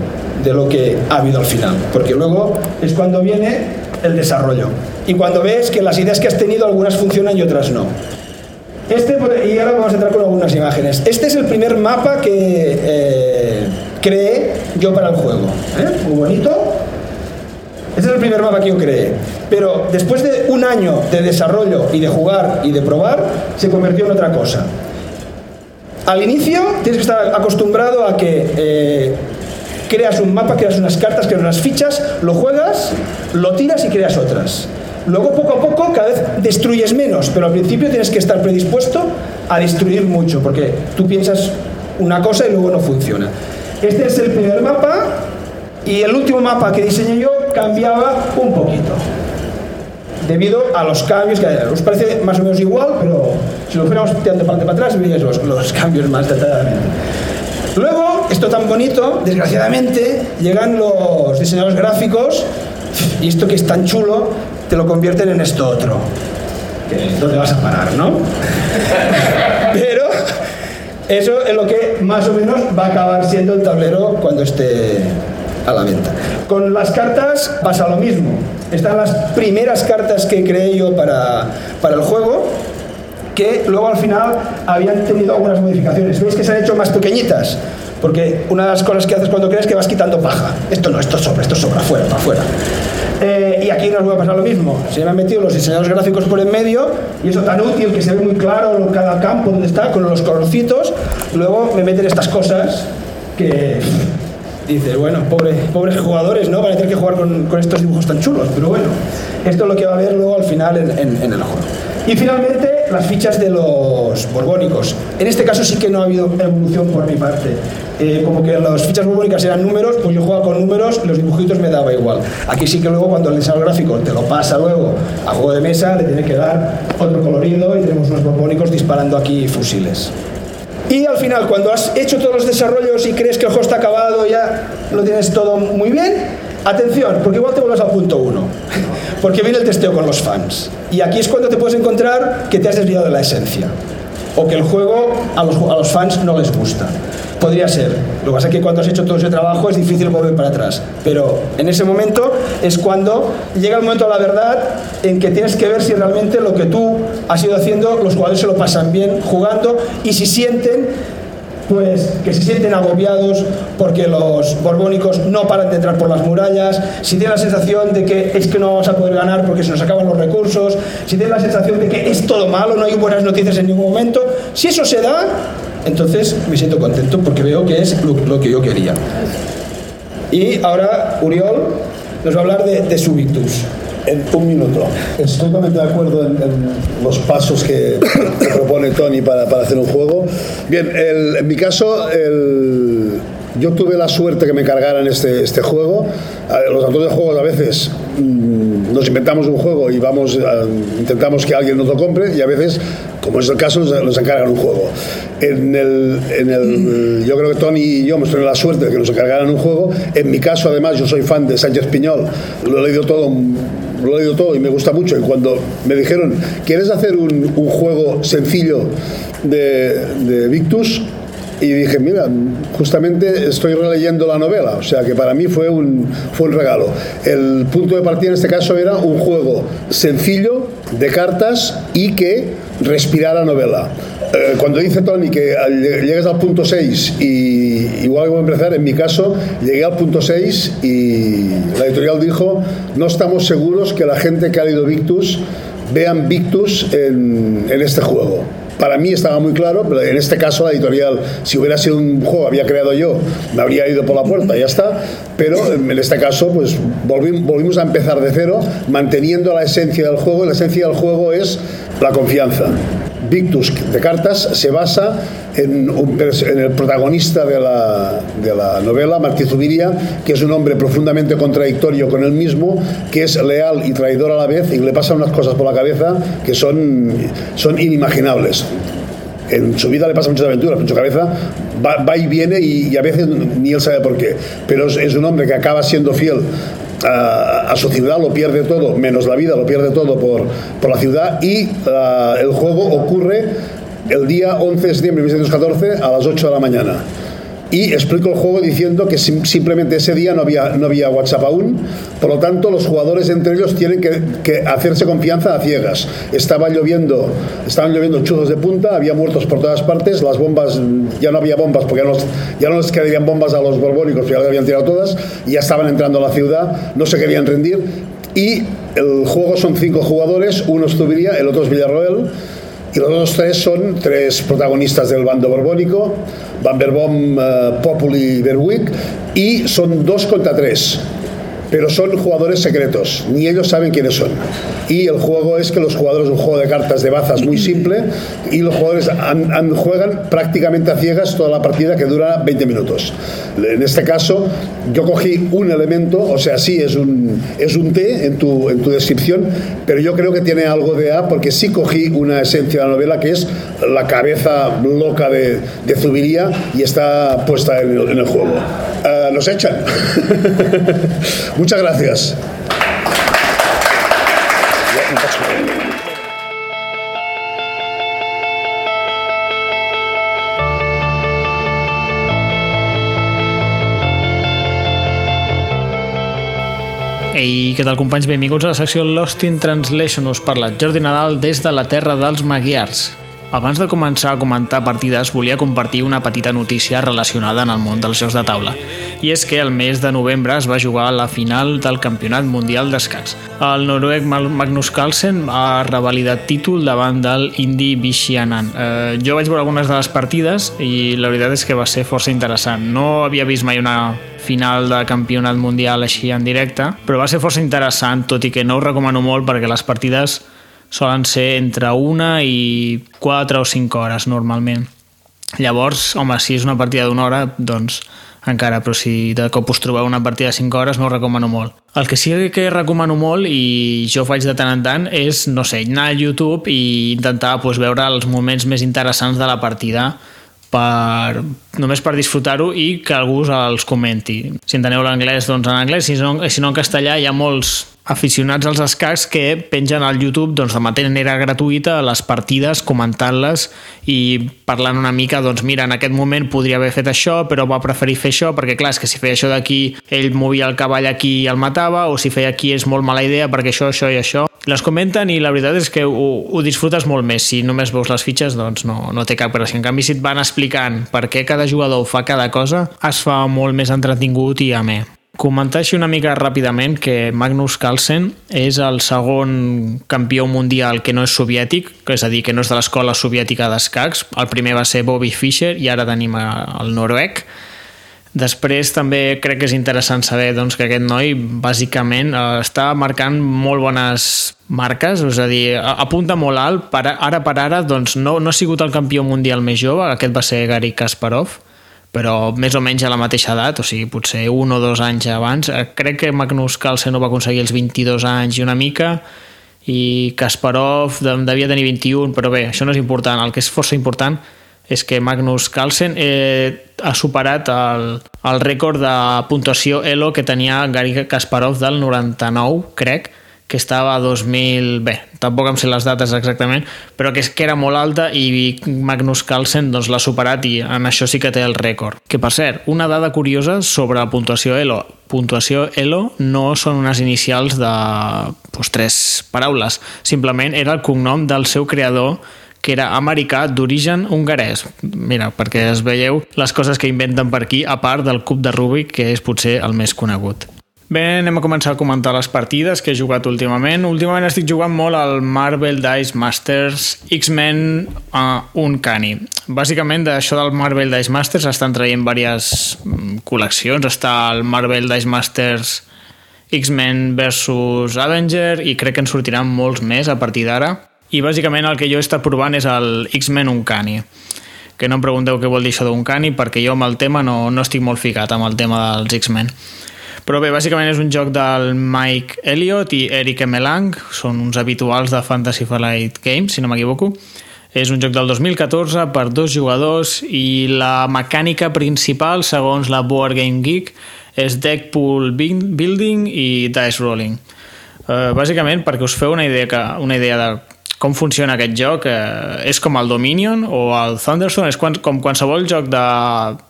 de lo que ha habido al final, porque luego es cuando viene el desarrollo. Y cuando ves que las ideas que has tenido, algunas funcionan y otras no. Este, y ahora vamos a entrar con algunas imágenes. Este es el primer mapa que eh, creé yo para el juego. ¿eh? Muy bonito. Este es el primer mapa que yo creé. Pero después de un año de desarrollo y de jugar y de probar, se convirtió en otra cosa. Al inicio tienes que estar acostumbrado a que eh, creas un mapa, creas unas cartas, creas unas fichas, lo juegas, lo tiras y creas otras. Luego poco a poco cada vez destruyes menos, pero al principio tienes que estar predispuesto a destruir mucho, porque tú piensas una cosa y luego no funciona. Este es el primer mapa y el último mapa que diseñé yo cambiaba un poquito. Debido a los cambios que hay. Os parece más o menos igual, pero si lo fuéramos tirando para para atrás, veríais los, los cambios más detalladamente. Luego, esto tan bonito, desgraciadamente, llegan los diseñadores gráficos y esto que es tan chulo, te lo convierten en esto otro. ¿Dónde vas a parar, no? Pero eso es lo que más o menos va a acabar siendo el tablero cuando esté a la venta. Con las cartas pasa lo mismo. Están las primeras cartas que creé yo para, para el juego, que luego al final habían tenido algunas modificaciones. ¿Veis que se han hecho más pequeñitas? Porque una de las cosas que haces cuando crees que vas quitando paja. Esto no, esto sobra, esto sobra, fuera, para afuera. Eh, y aquí nos va a pasar lo mismo. Se me han metido los diseñadores gráficos por en medio y eso tan útil que se ve muy claro cada campo donde está con los colorcitos. Luego me meten estas cosas que dice, bueno, pobre, pobres jugadores, ¿no? Van a tener que jugar con, con, estos dibujos tan chulos. Pero bueno, esto es lo que va a haber luego al final en, en, en el juego. Y finalmente, las fichas de los borbónicos. En este caso sí que no ha habido evolución por mi parte. Eh, como que las fichas borbónicas eran números, pues yo jugaba con números los dibujitos me daba igual. Aquí sí que luego cuando el diseñador gráfico te lo pasa luego a juego de mesa, le tiene que dar otro colorido y tenemos unos borbónicos disparando aquí fusiles. Y al final, cuando has hecho todos los desarrollos y crees que el juego está acabado, ya lo tienes todo muy bien, atención, porque igual te vuelves al punto uno, porque viene el testeo con los fans. Y aquí es cuando te puedes encontrar que te has desviado de la esencia, o que el juego a los, a los fans no les gusta. Podría ser. Lo que pasa es que cuando has hecho todo ese trabajo es difícil volver para atrás. Pero en ese momento es cuando llega el momento de la verdad en que tienes que ver si realmente lo que tú has ido haciendo, los jugadores se lo pasan bien jugando y si sienten pues que se sienten agobiados porque los borbónicos no paran de entrar por las murallas, si tienen la sensación de que es que no vamos a poder ganar porque se nos acaban los recursos, si tienen la sensación de que es todo malo, no hay buenas noticias en ningún momento, si eso se da, entonces me siento contento porque veo que es lo, que yo quería. Y ahora Uriol nos va a hablar de, de su Victus. En un minuto. Estoy totalmente de acuerdo en, los pasos que, propone Tony para, para hacer un juego. Bien, el, en mi caso, el, yo tuve la suerte que me cargaran este, este juego. Los autores de juegos a veces nos inventamos un juego y vamos a, intentamos que alguien nos lo compre y a veces, como es el caso, nos, encargan un juego. En el, en el, yo creo que Tony y yo hemos tenido la suerte de que nos encargaran un juego. En mi caso, además, yo soy fan de Sánchez Piñol. Lo he leído todo lo he leído todo y me gusta mucho. Y cuando me dijeron, ¿quieres hacer un, juego sencillo de Victus? Y dije, mira, justamente estoy releyendo la novela, o sea que para mí fue un, fue un regalo. El punto de partida en este caso era un juego sencillo, de cartas y que respirara novela. Eh, cuando dice Tony que llegas al punto 6 y igual que voy a empezar, en mi caso llegué al punto 6 y la editorial dijo, no estamos seguros que la gente que ha leído Victus vean Victus en, en este juego para mí estaba muy claro, pero en este caso la editorial, si hubiera sido un juego había creado yo, me habría ido por la puerta, ya está. Pero en este caso, pues volvimos, volvimos a empezar de cero, manteniendo la esencia del juego. Y la esencia del juego es la confianza. Victus de cartas se basa en, el protagonista de la, de la, novela, Martí Zubiria, que es un hombre profundamente contradictorio con él mismo, que es leal y traidor a la vez y le pasan unas cosas por la cabeza que son, son inimaginables. En su vida le pasan muchas aventuras, en su cabeza va, y viene y, a veces ni él sabe por qué. Pero es un hombre que acaba siendo fiel a, a, su ciudad lo pierde todo, menos la vida, lo pierde todo por, por la ciudad y uh, el juego ocurre el día 11 de septiembre de 1914 a las 8 de la mañana. Y explico el juego diciendo que sim simplemente ese día no había, no había WhatsApp aún, por lo tanto los jugadores entre ellos tienen que, hacerse confianza a ciegas. Estaba lloviendo, estaban lloviendo chuzos de punta, había muertos por todas partes, las bombas, ya no había bombas porque ya no, ya no les quedarían bombas a los borbónicos, ya las habían tirado todas, ya estaban entrando a la ciudad, no se querían rendir. Y el juego son cinco jugadores, uno es Zubiría, el otro es Villarroel, y los otros tres son tres protagonistas del bando borbónico, Van Berbom, uh, Populi y Berwick, y son dos contra tres pero son jugadores secretos, ni ellos saben quiénes son. Y el juego es que los jugadores, un juego de cartas de bazas muy simple, y los jugadores juegan prácticamente a ciegas toda la partida que dura 20 minutos. En este caso, yo cogí un elemento, o sea, sí es un, es un T en tu, en tu descripción, pero yo creo que tiene algo de A porque sí cogí una esencia de la novela que es la cabeza loca de, de Zubiría y está puesta en el, en el juego. Uh, nos echan. Muchas gracias. Ei, què tal companys? Benvinguts a la secció Lost in Translation. Us parla Jordi Nadal des de la terra dels Magyars. Abans de començar a comentar partides, volia compartir una petita notícia relacionada en el món dels jocs de taula. I és que el mes de novembre es va jugar la final del Campionat Mundial d'Escacs. El noruec Magnus Carlsen ha revalidat títol davant del Indi Vishianan. Eh, jo vaig veure algunes de les partides i la veritat és que va ser força interessant. No havia vist mai una final de campionat mundial així en directe, però va ser força interessant, tot i que no ho recomano molt perquè les partides solen ser entre una i 4 o 5 hores normalment. Llavors, home, si és una partida d'una hora, doncs encara, però si de cop us trobeu una partida de 5 hores no ho recomano molt. El que sí que recomano molt, i jo ho faig de tant en tant, és, no sé, anar a YouTube i intentar doncs, veure els moments més interessants de la partida per, només per disfrutar-ho i que algú els comenti. Si enteneu l'anglès, doncs en anglès, si no, si no en castellà hi ha molts aficionats als escacs que pengen al YouTube doncs, de manera gratuïta les partides, comentant-les i parlant una mica, doncs mira, en aquest moment podria haver fet això, però va preferir fer això, perquè clar, és que si feia això d'aquí, ell movia el cavall aquí i el matava, o si feia aquí és molt mala idea perquè això, això i això. Les comenten i la veritat és que ho, ho disfrutes molt més. Si només veus les fitxes, doncs no, no té cap gràcia. En canvi, si et van explicant per què cada jugador fa cada cosa, es fa molt més entretingut i amè. Comentar així una mica ràpidament que Magnus Carlsen és el segon campió mundial que no és soviètic, és a dir, que no és de l'escola soviètica d'escacs. El primer va ser Bobby Fischer i ara tenim el noruec. Després també crec que és interessant saber doncs, que aquest noi bàsicament eh, està marcant molt bones marques, és a dir, apunta molt alt, per, ara per ara doncs, no, no ha sigut el campió mundial més jove, aquest va ser Gary Kasparov, però més o menys a la mateixa edat, o sigui, potser un o dos anys abans. Eh, crec que Magnus Carlsen no va aconseguir els 22 anys i una mica, i Kasparov devia tenir 21, però bé, això no és important. El que és força important és que Magnus Carlsen eh, ha superat el, el rècord de puntuació ELO que tenia Gary Kasparov del 99, crec, que estava a 2000... Bé, tampoc em sé les dates exactament, però que, és que era molt alta i Magnus Carlsen doncs, l'ha superat i en això sí que té el rècord. Que, per cert, una dada curiosa sobre la puntuació ELO. Puntuació ELO no són unes inicials de doncs, tres paraules. Simplement era el cognom del seu creador que era americà d'origen hongarès. Mira, perquè es veieu les coses que inventen per aquí, a part del cub de Rubik, que és potser el més conegut. Bé, anem a començar a comentar les partides que he jugat últimament. Últimament estic jugant molt al Marvel Dice Masters X-Men uh, Uncanny. Bàsicament, d'això del Marvel Dice Masters estan traient diverses mm, col·leccions. Està el Marvel Dice Masters X-Men versus Avenger i crec que en sortiran molts més a partir d'ara. I bàsicament el que jo he estat provant és el X-Men Uncanny que no em pregunteu què vol dir això d'Uncanny perquè jo amb el tema no, no estic molt ficat amb el tema dels X-Men. Però bé, bàsicament és un joc del Mike Elliott i Eric Emelang, són uns habituals de Fantasy Flight Games, si no m'equivoco. És un joc del 2014 per dos jugadors i la mecànica principal, segons la Board Game Geek, és deck pool building i dice rolling. Uh, bàsicament, perquè us feu una idea, que, una idea de com funciona aquest joc eh, és com el Dominion o el Thunderstone, és quan, com qualsevol joc de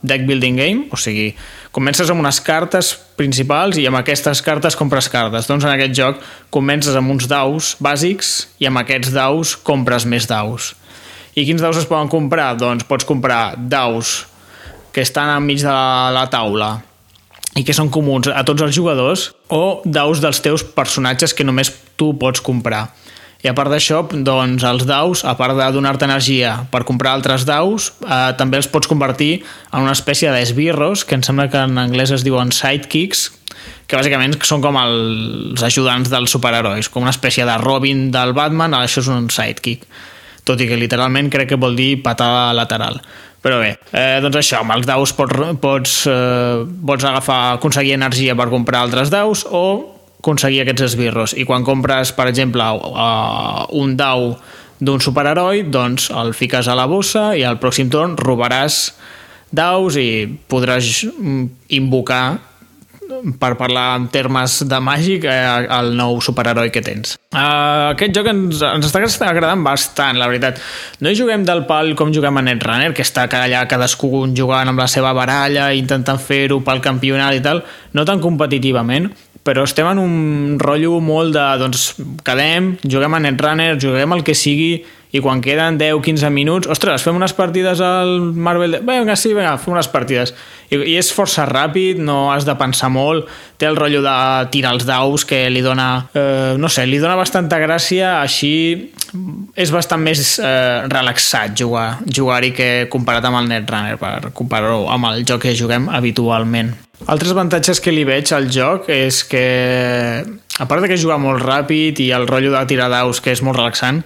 deck building game, o sigui, comences amb unes cartes principals i amb aquestes cartes compres cartes. Doncs en aquest joc comences amb uns daus bàsics i amb aquests daus compres més daus. I quins daus es poden comprar? Doncs pots comprar daus que estan enmig de la taula i que són comuns a tots els jugadors o daus dels teus personatges que només tu pots comprar. I a part d'això, doncs, els daus, a part de donar-te energia per comprar altres daus, eh, també els pots convertir en una espècie d'esbirros, que em sembla que en anglès es diuen sidekicks, que bàsicament són com els ajudants dels superherois, com una espècie de Robin del Batman, això és un sidekick. Tot i que literalment crec que vol dir patada lateral. Però bé, eh, doncs això, amb els daus pots, pots, eh, pots agafar, aconseguir energia per comprar altres daus o aconseguir aquests esbirros. I quan compres, per exemple, uh, un dau d'un superheroi, doncs el fiques a la bossa i al pròxim torn robaràs daus i podràs mm, invocar per parlar en termes de màgic eh, el nou superheroi que tens. Uh, aquest joc ens, ens està agradant bastant, la veritat. No hi juguem del pal com juguem a Netrunner, que està allà cadascú jugant amb la seva baralla, intentant fer-ho pel campionat i tal, no tan competitivament, però estem en un rotllo molt de, doncs, quedem, juguem a Netrunner, juguem el que sigui i quan queden 10-15 minuts, ostres, fem unes partides al Marvel... De... Vinga, sí, vinga, fem unes partides. I, I és força ràpid, no has de pensar molt, té el rotllo de tirar els daus que li dona, eh, no sé, li dona bastanta gràcia, així és bastant més eh, relaxat jugar jugar-hi que comparat amb el Netrunner, per comparar-ho amb el joc que juguem habitualment. Altres avantatges que li veig al joc és que, a part de que juga molt ràpid i el rotllo de tirar daus que és molt relaxant,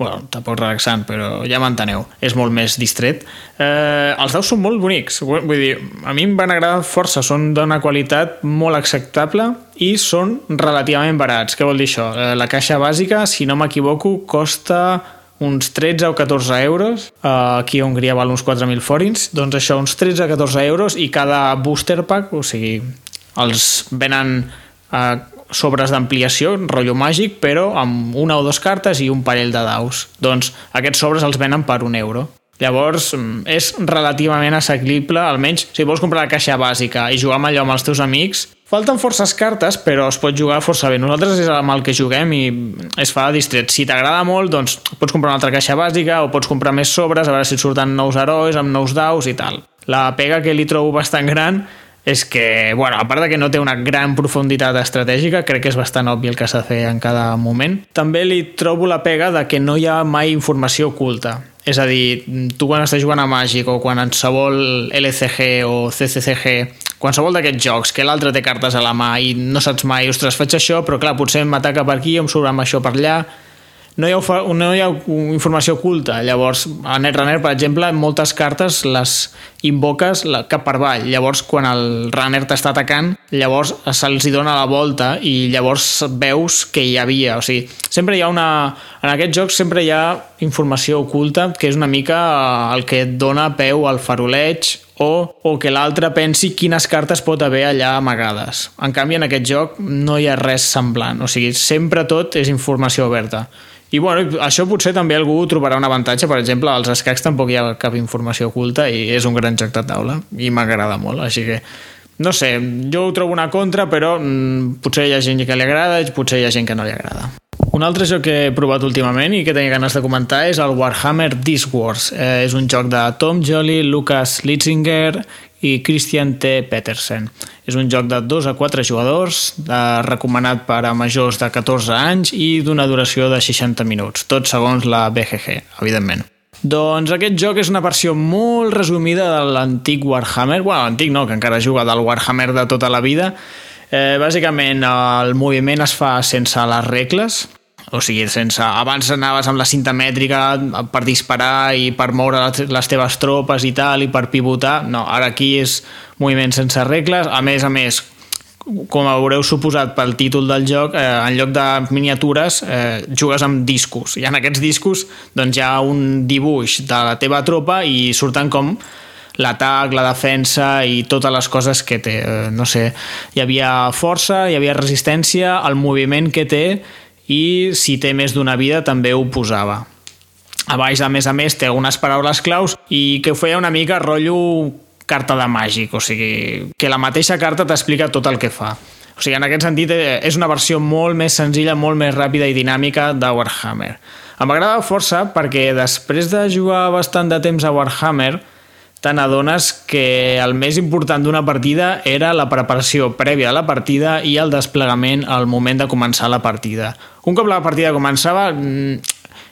bueno, tampoc relaxant, però ja m'enteneu, és molt més distret. Eh, els daus són molt bonics, vull dir, a mi em van agradar força, són d'una qualitat molt acceptable i són relativament barats. Què vol dir això? Eh, la caixa bàsica, si no m'equivoco, costa uns 13 o 14 euros, eh, aquí a Hongria val uns 4.000 forins, doncs això, uns 13 o 14 euros i cada booster pack, o sigui, els venen eh, sobres d'ampliació, rotllo màgic, però amb una o dues cartes i un parell de daus. Doncs aquests sobres els venen per un euro. Llavors, mm, és relativament assequible, almenys si vols comprar la caixa bàsica i jugar amb allò amb els teus amics. Falten forces cartes, però es pot jugar força bé. Nosaltres és amb el que juguem i es fa distret. Si t'agrada molt, doncs pots comprar una altra caixa bàsica o pots comprar més sobres, a veure si surten nous herois amb nous daus i tal. La pega que li trobo bastant gran és que, bueno, a part de que no té una gran profunditat estratègica, crec que és bastant obvi el que s'ha de fer en cada moment, també li trobo la pega de que no hi ha mai informació oculta. És a dir, tu quan estàs jugant a Màgic o quan qualsevol LCG o CCCG, qualsevol d'aquests jocs, que l'altre té cartes a la mà i no saps mai, ostres, faig això, però clar, potser m'ataca per aquí, em surt amb això per allà, no hi, ha, no hi ha informació oculta. Llavors, a Netrunner, per exemple, moltes cartes les invoques cap per avall. Llavors, quan el runner t'està atacant, llavors se'ls dona la volta i llavors veus que hi havia. O sigui, sempre hi ha una... En aquest joc sempre hi ha informació oculta, que és una mica el que et dona peu al faroleig o, o que l'altre pensi quines cartes pot haver allà amagades. En canvi, en aquest joc no hi ha res semblant. O sigui, sempre tot és informació oberta. I bueno, això potser també algú trobarà un avantatge, per exemple, als escacs tampoc hi ha cap informació oculta i és un gran joc de taula i m'agrada molt, així que no sé, jo ho trobo una contra, però mm, potser hi ha gent que li agrada i potser hi ha gent que no li agrada. Un altre joc que he provat últimament i que tenia ganes de comentar és el Warhammer Disc Wars. Eh, és un joc de Tom Jolly, Lucas Litzinger i Christian T. Petersen. És un joc de 2 a 4 jugadors, eh, recomanat per a majors de 14 anys i d'una duració de 60 minuts, tot segons la BGG, evidentment. Doncs aquest joc és una versió molt resumida de l'antic Warhammer, bueno, antic no, que encara juga del Warhammer de tota la vida. Eh, bàsicament el moviment es fa sense les regles, o sigui, sense... Abans anaves amb la cinta mètrica per disparar i per moure les teves tropes i tal, i per pivotar. No, ara aquí és moviment sense regles. A més a més, com haureu suposat pel títol del joc, eh, en lloc de miniatures eh, jugues amb discos i en aquests discos doncs, hi ha un dibuix de la teva tropa i surten com l'atac, la defensa i totes les coses que té. Eh, no sé, hi havia força, hi havia resistència, el moviment que té i si té més d'una vida també ho posava. A baix, a més a més, té algunes paraules claus i que ho feia una mica rotllo carta de màgic, o sigui, que la mateixa carta t'explica tot el que fa. O sigui, en aquest sentit, eh, és una versió molt més senzilla, molt més ràpida i dinàmica de Warhammer. Em agrada força perquè després de jugar bastant de temps a Warhammer, te n'adones que el més important d'una partida era la preparació prèvia a la partida i el desplegament al moment de començar la partida. Un cop la partida començava, mm,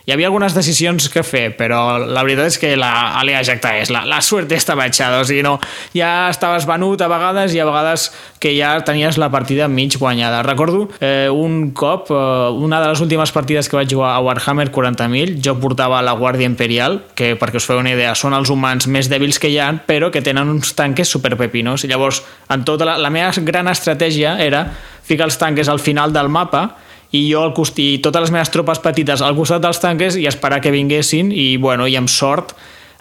hi havia algunes decisions que fer, però la veritat és que la alea jacta és, la, la suerte estava echada, o sigui, no, ja estaves venut a vegades i a vegades que ja tenies la partida mig guanyada. Recordo eh, un cop, eh, una de les últimes partides que vaig jugar a Warhammer 40.000, jo portava la Guàrdia Imperial, que perquè us feu una idea, són els humans més dèbils que hi ha, però que tenen uns tanques superpepinos. Llavors, en tota la, la meva gran estratègia era ficar els tanques al final del mapa i jo al cost... i totes les meves tropes petites al costat dels tanques i esperar que vinguessin i, bueno, i amb sort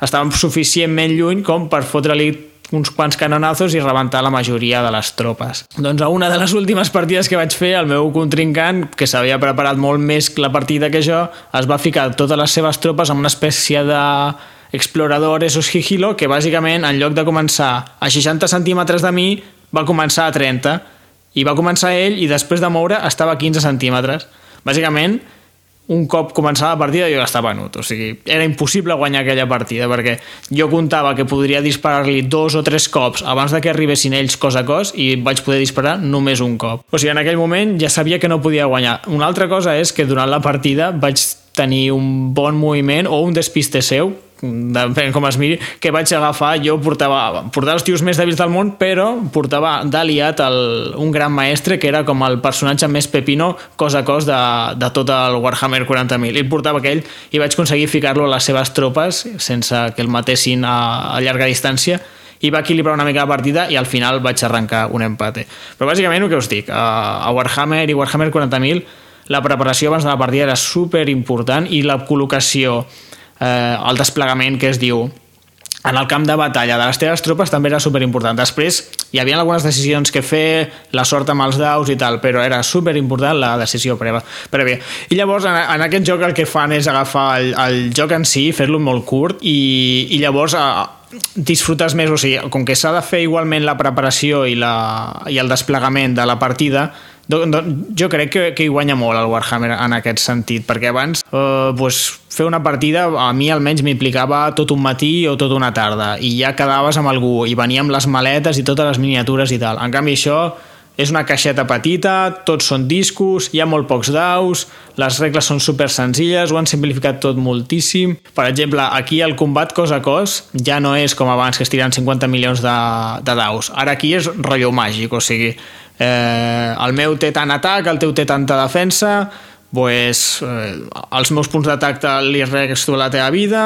estàvem suficientment lluny com per fotre-li uns quants canonazos i rebentar la majoria de les tropes. Doncs a una de les últimes partides que vaig fer, el meu contrincant, que s'havia preparat molt més la partida que jo, es va ficar totes les seves tropes en una espècie de explorador o sigilo que bàsicament en lloc de començar a 60 centímetres de mi va començar a 30 i va començar ell i després de moure estava a 15 centímetres. Bàsicament, un cop començava la partida jo estava venut, o sigui, era impossible guanyar aquella partida perquè jo comptava que podria disparar-li dos o tres cops abans de que arribessin ells cos a cos i vaig poder disparar només un cop. O sigui, en aquell moment ja sabia que no podia guanyar. Una altra cosa és que durant la partida vaig tenir un bon moviment o un despiste seu, depèn com es miri, que vaig agafar, jo portava, portava els tios més dèbils del món, però portava d'aliat un gran maestre que era com el personatge més pepino cos a cos de, de tot el Warhammer 40.000. I portava aquell i vaig aconseguir ficar-lo a les seves tropes sense que el matessin a, a llarga distància i va equilibrar una mica la partida i al final vaig arrencar un empate. Però bàsicament el que us dic, a, Warhammer i Warhammer 40.000 la preparació abans de la partida era super important i la col·locació eh, el desplegament que es diu en el camp de batalla de les teves tropes també era super important. Després hi havia algunes decisions que fer, la sort amb els daus i tal, però era super important la decisió prèvia. prèvia. I llavors en, en aquest joc el que fan és agafar el, el joc en si, fer-lo molt curt i, i llavors a, eh, disfrutes més, o sigui, com que s'ha de fer igualment la preparació i, la, i el desplegament de la partida, jo crec que, que hi guanya molt el Warhammer en aquest sentit, perquè abans eh, pues, fer una partida a mi almenys m'implicava tot un matí o tota una tarda i ja quedaves amb algú i venia amb les maletes i totes les miniatures i tal. En canvi això és una caixeta petita, tots són discos, hi ha molt pocs daus, les regles són super senzilles, ho han simplificat tot moltíssim. Per exemple, aquí el combat cos a cos ja no és com abans que es tiren 50 milions de, de daus. Ara aquí és rotllo màgic, o sigui, eh, el meu té tant atac, el teu té tanta defensa, pues, eh, els meus punts d'atac li resto la teva vida,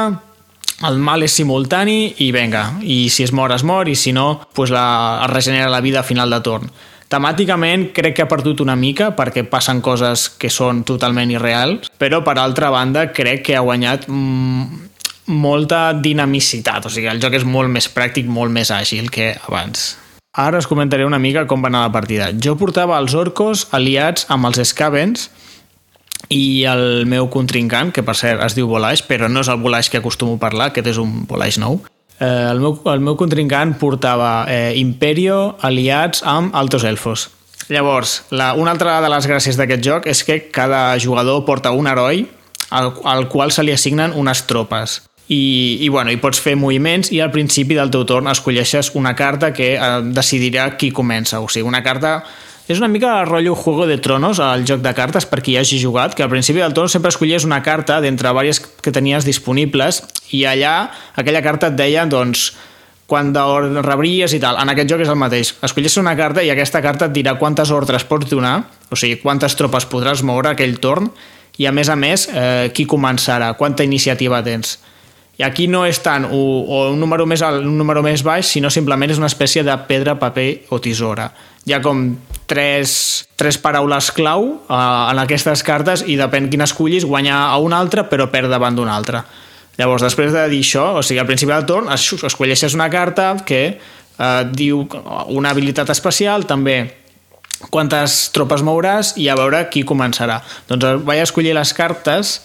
el mal és simultani i venga, i si es mor es mor i si no, pues la, es regenera la vida a final de torn. Temàticament crec que ha perdut una mica perquè passen coses que són totalment irreals, però per altra banda crec que ha guanyat mm, molta dinamicitat, o sigui, el joc és molt més pràctic, molt més àgil que abans. Ara us comentaré una mica com va anar la partida. Jo portava els orcos aliats amb els Scavens i el meu contrincant, que per cert es diu Volaix, però no és el Volaix que acostumo a parlar, aquest és un Volaix nou. Eh, el, meu, el meu contrincant portava eh, Imperio aliats amb Altos Elfos. Llavors, la, una altra de les gràcies d'aquest joc és que cada jugador porta un heroi al, al qual se li assignen unes tropes i, i, bueno, i pots fer moviments i al principi del teu torn escolleixes una carta que eh, decidirà qui comença. O sigui, una carta és una mica el rotllo Juego de Tronos, al joc de cartes, per qui hagi jugat, que al principi del torn sempre escollies una carta d'entre diverses que tenies disponibles i allà aquella carta et deia, doncs, quan rebries i tal. En aquest joc és el mateix. Escollies una carta i aquesta carta et dirà quantes ordres pots donar, o sigui, quantes tropes podràs moure aquell torn, i a més a més, eh, qui començarà, quanta iniciativa tens. I aquí no és tant o, o un número més alt, un número més baix, sinó simplement és una espècie de pedra, paper o tisora. Hi ha com tres, tres paraules clau uh, en aquestes cartes i depèn quina escollis, guanya a una altra però perd davant d'una altra. Llavors, després de dir això, o sigui, al principi del torn escolleixes una carta que eh, diu una habilitat especial, també quantes tropes mouràs i a veure qui començarà. Doncs vaig escollir les cartes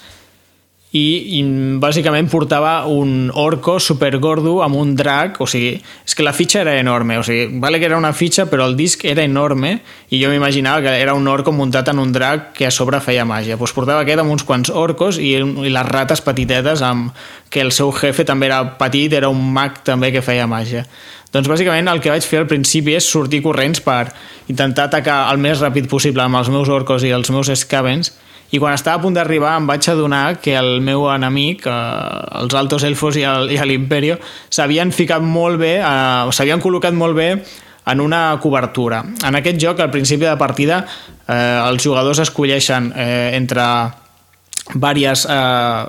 i, i bàsicament portava un orco supergordo amb un drac, o sigui, és que la fitxa era enorme, o sigui, vale que era una fitxa però el disc era enorme i jo m'imaginava que era un orco muntat en un drac que a sobre feia màgia. Pues portava aquest amb uns quants orcos i, i les rates petitetes amb que el seu jefe també era petit, era un mag també que feia màgia. Doncs bàsicament el que vaig fer al principi és sortir corrents per intentar atacar el més ràpid possible amb els meus orcos i els meus escavens i quan estava a punt d'arribar em vaig adonar que el meu enemic, eh, els Altos Elfos i l'Imperio, s'havien ficat molt bé, eh, s'havien col·locat molt bé en una cobertura. En aquest joc, al principi de partida, eh, els jugadors escolleixen eh, entre diverses eh,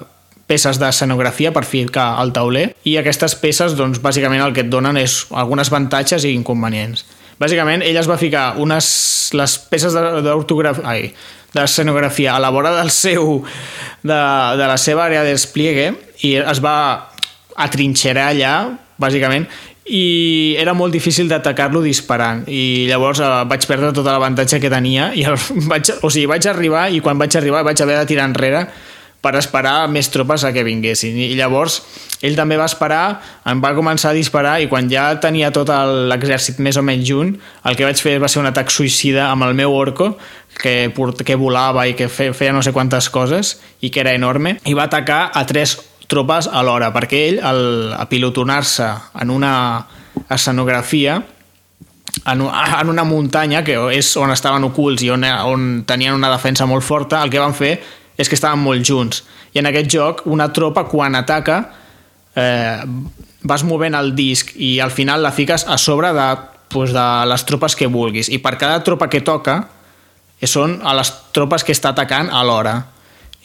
peces d'escenografia per ficar al tauler i aquestes peces, doncs, bàsicament el que et donen és algunes avantatges i inconvenients. Bàsicament, ell es va ficar unes, les peces d'ortografia d'escenografia a la vora del seu, de, de la seva àrea de despliegue i es va atrinxerar allà, bàsicament, i era molt difícil d'atacar-lo disparant i llavors eh, vaig perdre tot l'avantatge que tenia i el, vaig, o sigui, vaig arribar i quan vaig arribar vaig haver de tirar enrere per esperar més tropes a que vinguessin. I llavors ell també va esperar, em va començar a disparar i quan ja tenia tot l'exèrcit més o menys junt, el que vaig fer va ser un atac suïcida amb el meu orco, que, que volava i que fe, feia no sé quantes coses i que era enorme, i va atacar a tres tropes alhora, perquè ell, al apilotonar-se en una escenografia, en, en una muntanya, que és on estaven ocults i on, on tenien una defensa molt forta, el que van fer és que estaven molt junts. I en aquest joc, una tropa, quan ataca, eh, vas movent el disc i al final la fiques a sobre de, pues, de les tropes que vulguis. I per cada tropa que toca, eh, són a les tropes que està atacant alhora.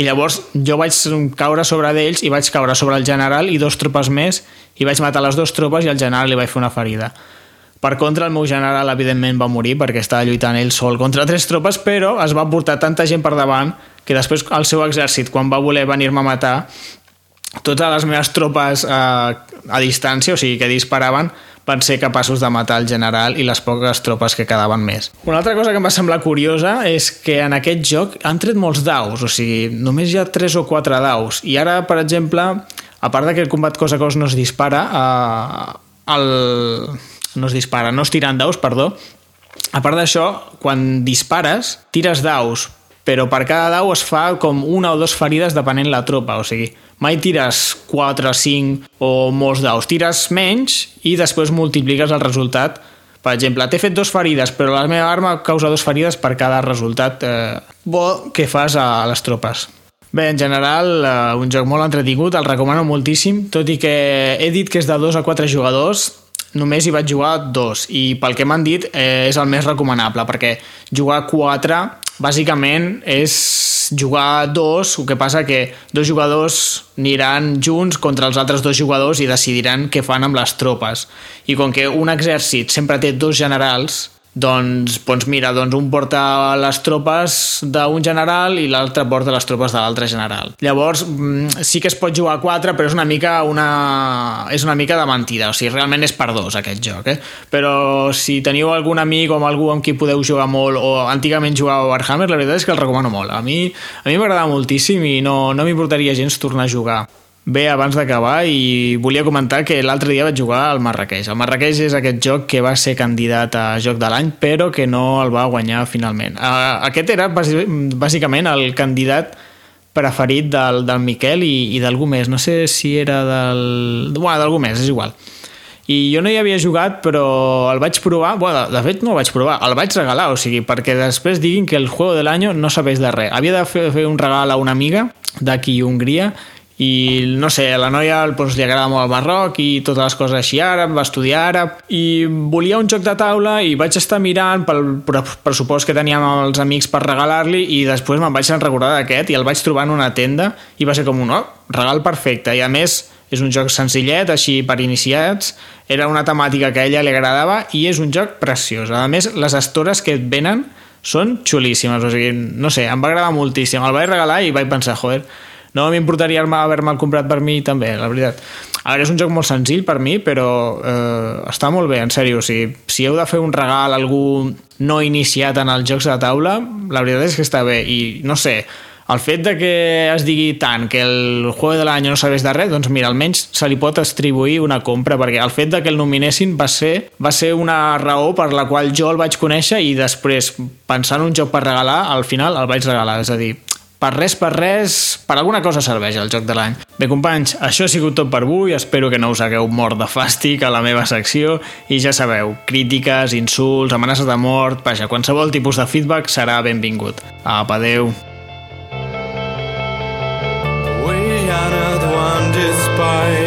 I llavors jo vaig caure sobre d'ells i vaig caure sobre el general i dos tropes més i vaig matar les dues tropes i al general li vaig fer una ferida. Per contra, el meu general, evidentment, va morir perquè estava lluitant ell sol contra tres tropes, però es va portar tanta gent per davant que després el seu exèrcit, quan va voler venir-me a matar, totes les meves tropes eh, a distància, o sigui, que disparaven, van ser capaços de matar el general i les poques tropes que quedaven més. Una altra cosa que em va semblar curiosa és que en aquest joc han tret molts daus, o sigui, només hi ha 3 o 4 daus, i ara, per exemple, a part de que el combat cos a cos no es dispara, eh, el... no es dispara, no es tiren daus, perdó, a part d'això, quan dispares, tires daus, però per cada dau es fa com una o dues ferides depenent la tropa, o sigui, mai tires 4, 5 o molts daus, tires menys i després multipliques el resultat. Per exemple, t'he fet dues ferides, però la meva arma causa dues ferides per cada resultat eh, bo que fas a les tropes. Bé, en general, eh, un joc molt entretingut, el recomano moltíssim, tot i que he dit que és de 2 a 4 jugadors, només hi vaig jugar dos i pel que m'han dit eh, és el més recomanable perquè jugar 4 bàsicament és jugar dos, el que passa que dos jugadors aniran junts contra els altres dos jugadors i decidiran què fan amb les tropes. I com que un exèrcit sempre té dos generals doncs, doncs mira, doncs un porta les tropes d'un general i l'altre porta les tropes de l'altre general. Llavors, mm, sí que es pot jugar a 4, però és una mica una, és una mica de mentida, o sigui, realment és per dos aquest joc, eh? Però si teniu algun amic o algú amb qui podeu jugar molt o antigament jugava a Warhammer, la veritat és que el recomano molt. A mi a mi m'agrada moltíssim i no, no m'importaria gens tornar a jugar. Bé, abans d'acabar, i volia comentar que l'altre dia vaig jugar al Marrakeix. El Marrakeix és aquest joc que va ser candidat a joc de l'any, però que no el va guanyar finalment. Aquest era bàsicament el candidat preferit del, del Miquel i, i d'algú més. No sé si era del... Bueno, d'algú més, és igual. I jo no hi havia jugat, però el vaig provar... Bueno, de fet, no el vaig provar, el vaig regalar, o sigui, perquè després diguin que el juego del año no sabés de res. Havia de fer, fer un regal a una amiga d'aquí a Hongria i no sé, a la noia doncs, li agrada molt el Marroc i totes les coses així àrab, va estudiar àrab. I volia un joc de taula i vaig estar mirant pel pressupost que teníem amb els amics per regalar-li i després me'n vaig recordar d'aquest i el vaig trobar en una tenda i va ser com un oh, regal perfecte. I a més és un joc senzillet, així per iniciats. Era una temàtica que a ella li agradava i és un joc preciós. A més les estores que et venen són xulíssimes, o sigui, no sé, em va agradar moltíssim. El vaig regalar i vaig pensar, joder no m'importaria haver-me'l comprat per mi també, la veritat. A veure, és un joc molt senzill per mi, però eh, està molt bé, en sèrio. O sigui, si heu de fer un regal a algú no iniciat en els jocs de taula, la veritat és que està bé. I no sé, el fet de que es digui tant que el juego de l'any no sabés de res, doncs mira, almenys se li pot atribuir una compra, perquè el fet de que el nominessin va ser, va ser una raó per la qual jo el vaig conèixer i després, pensant un joc per regalar, al final el vaig regalar. És a dir, per res, per res, per alguna cosa serveix el joc de l'any. Bé, companys, això ha sigut tot per avui. Espero que no us hagueu mort de fàstic a la meva secció. I ja sabeu, crítiques, insults, amenaces de mort... Vaja, qualsevol tipus de feedback serà benvingut. Apa, adeu. We had a one despite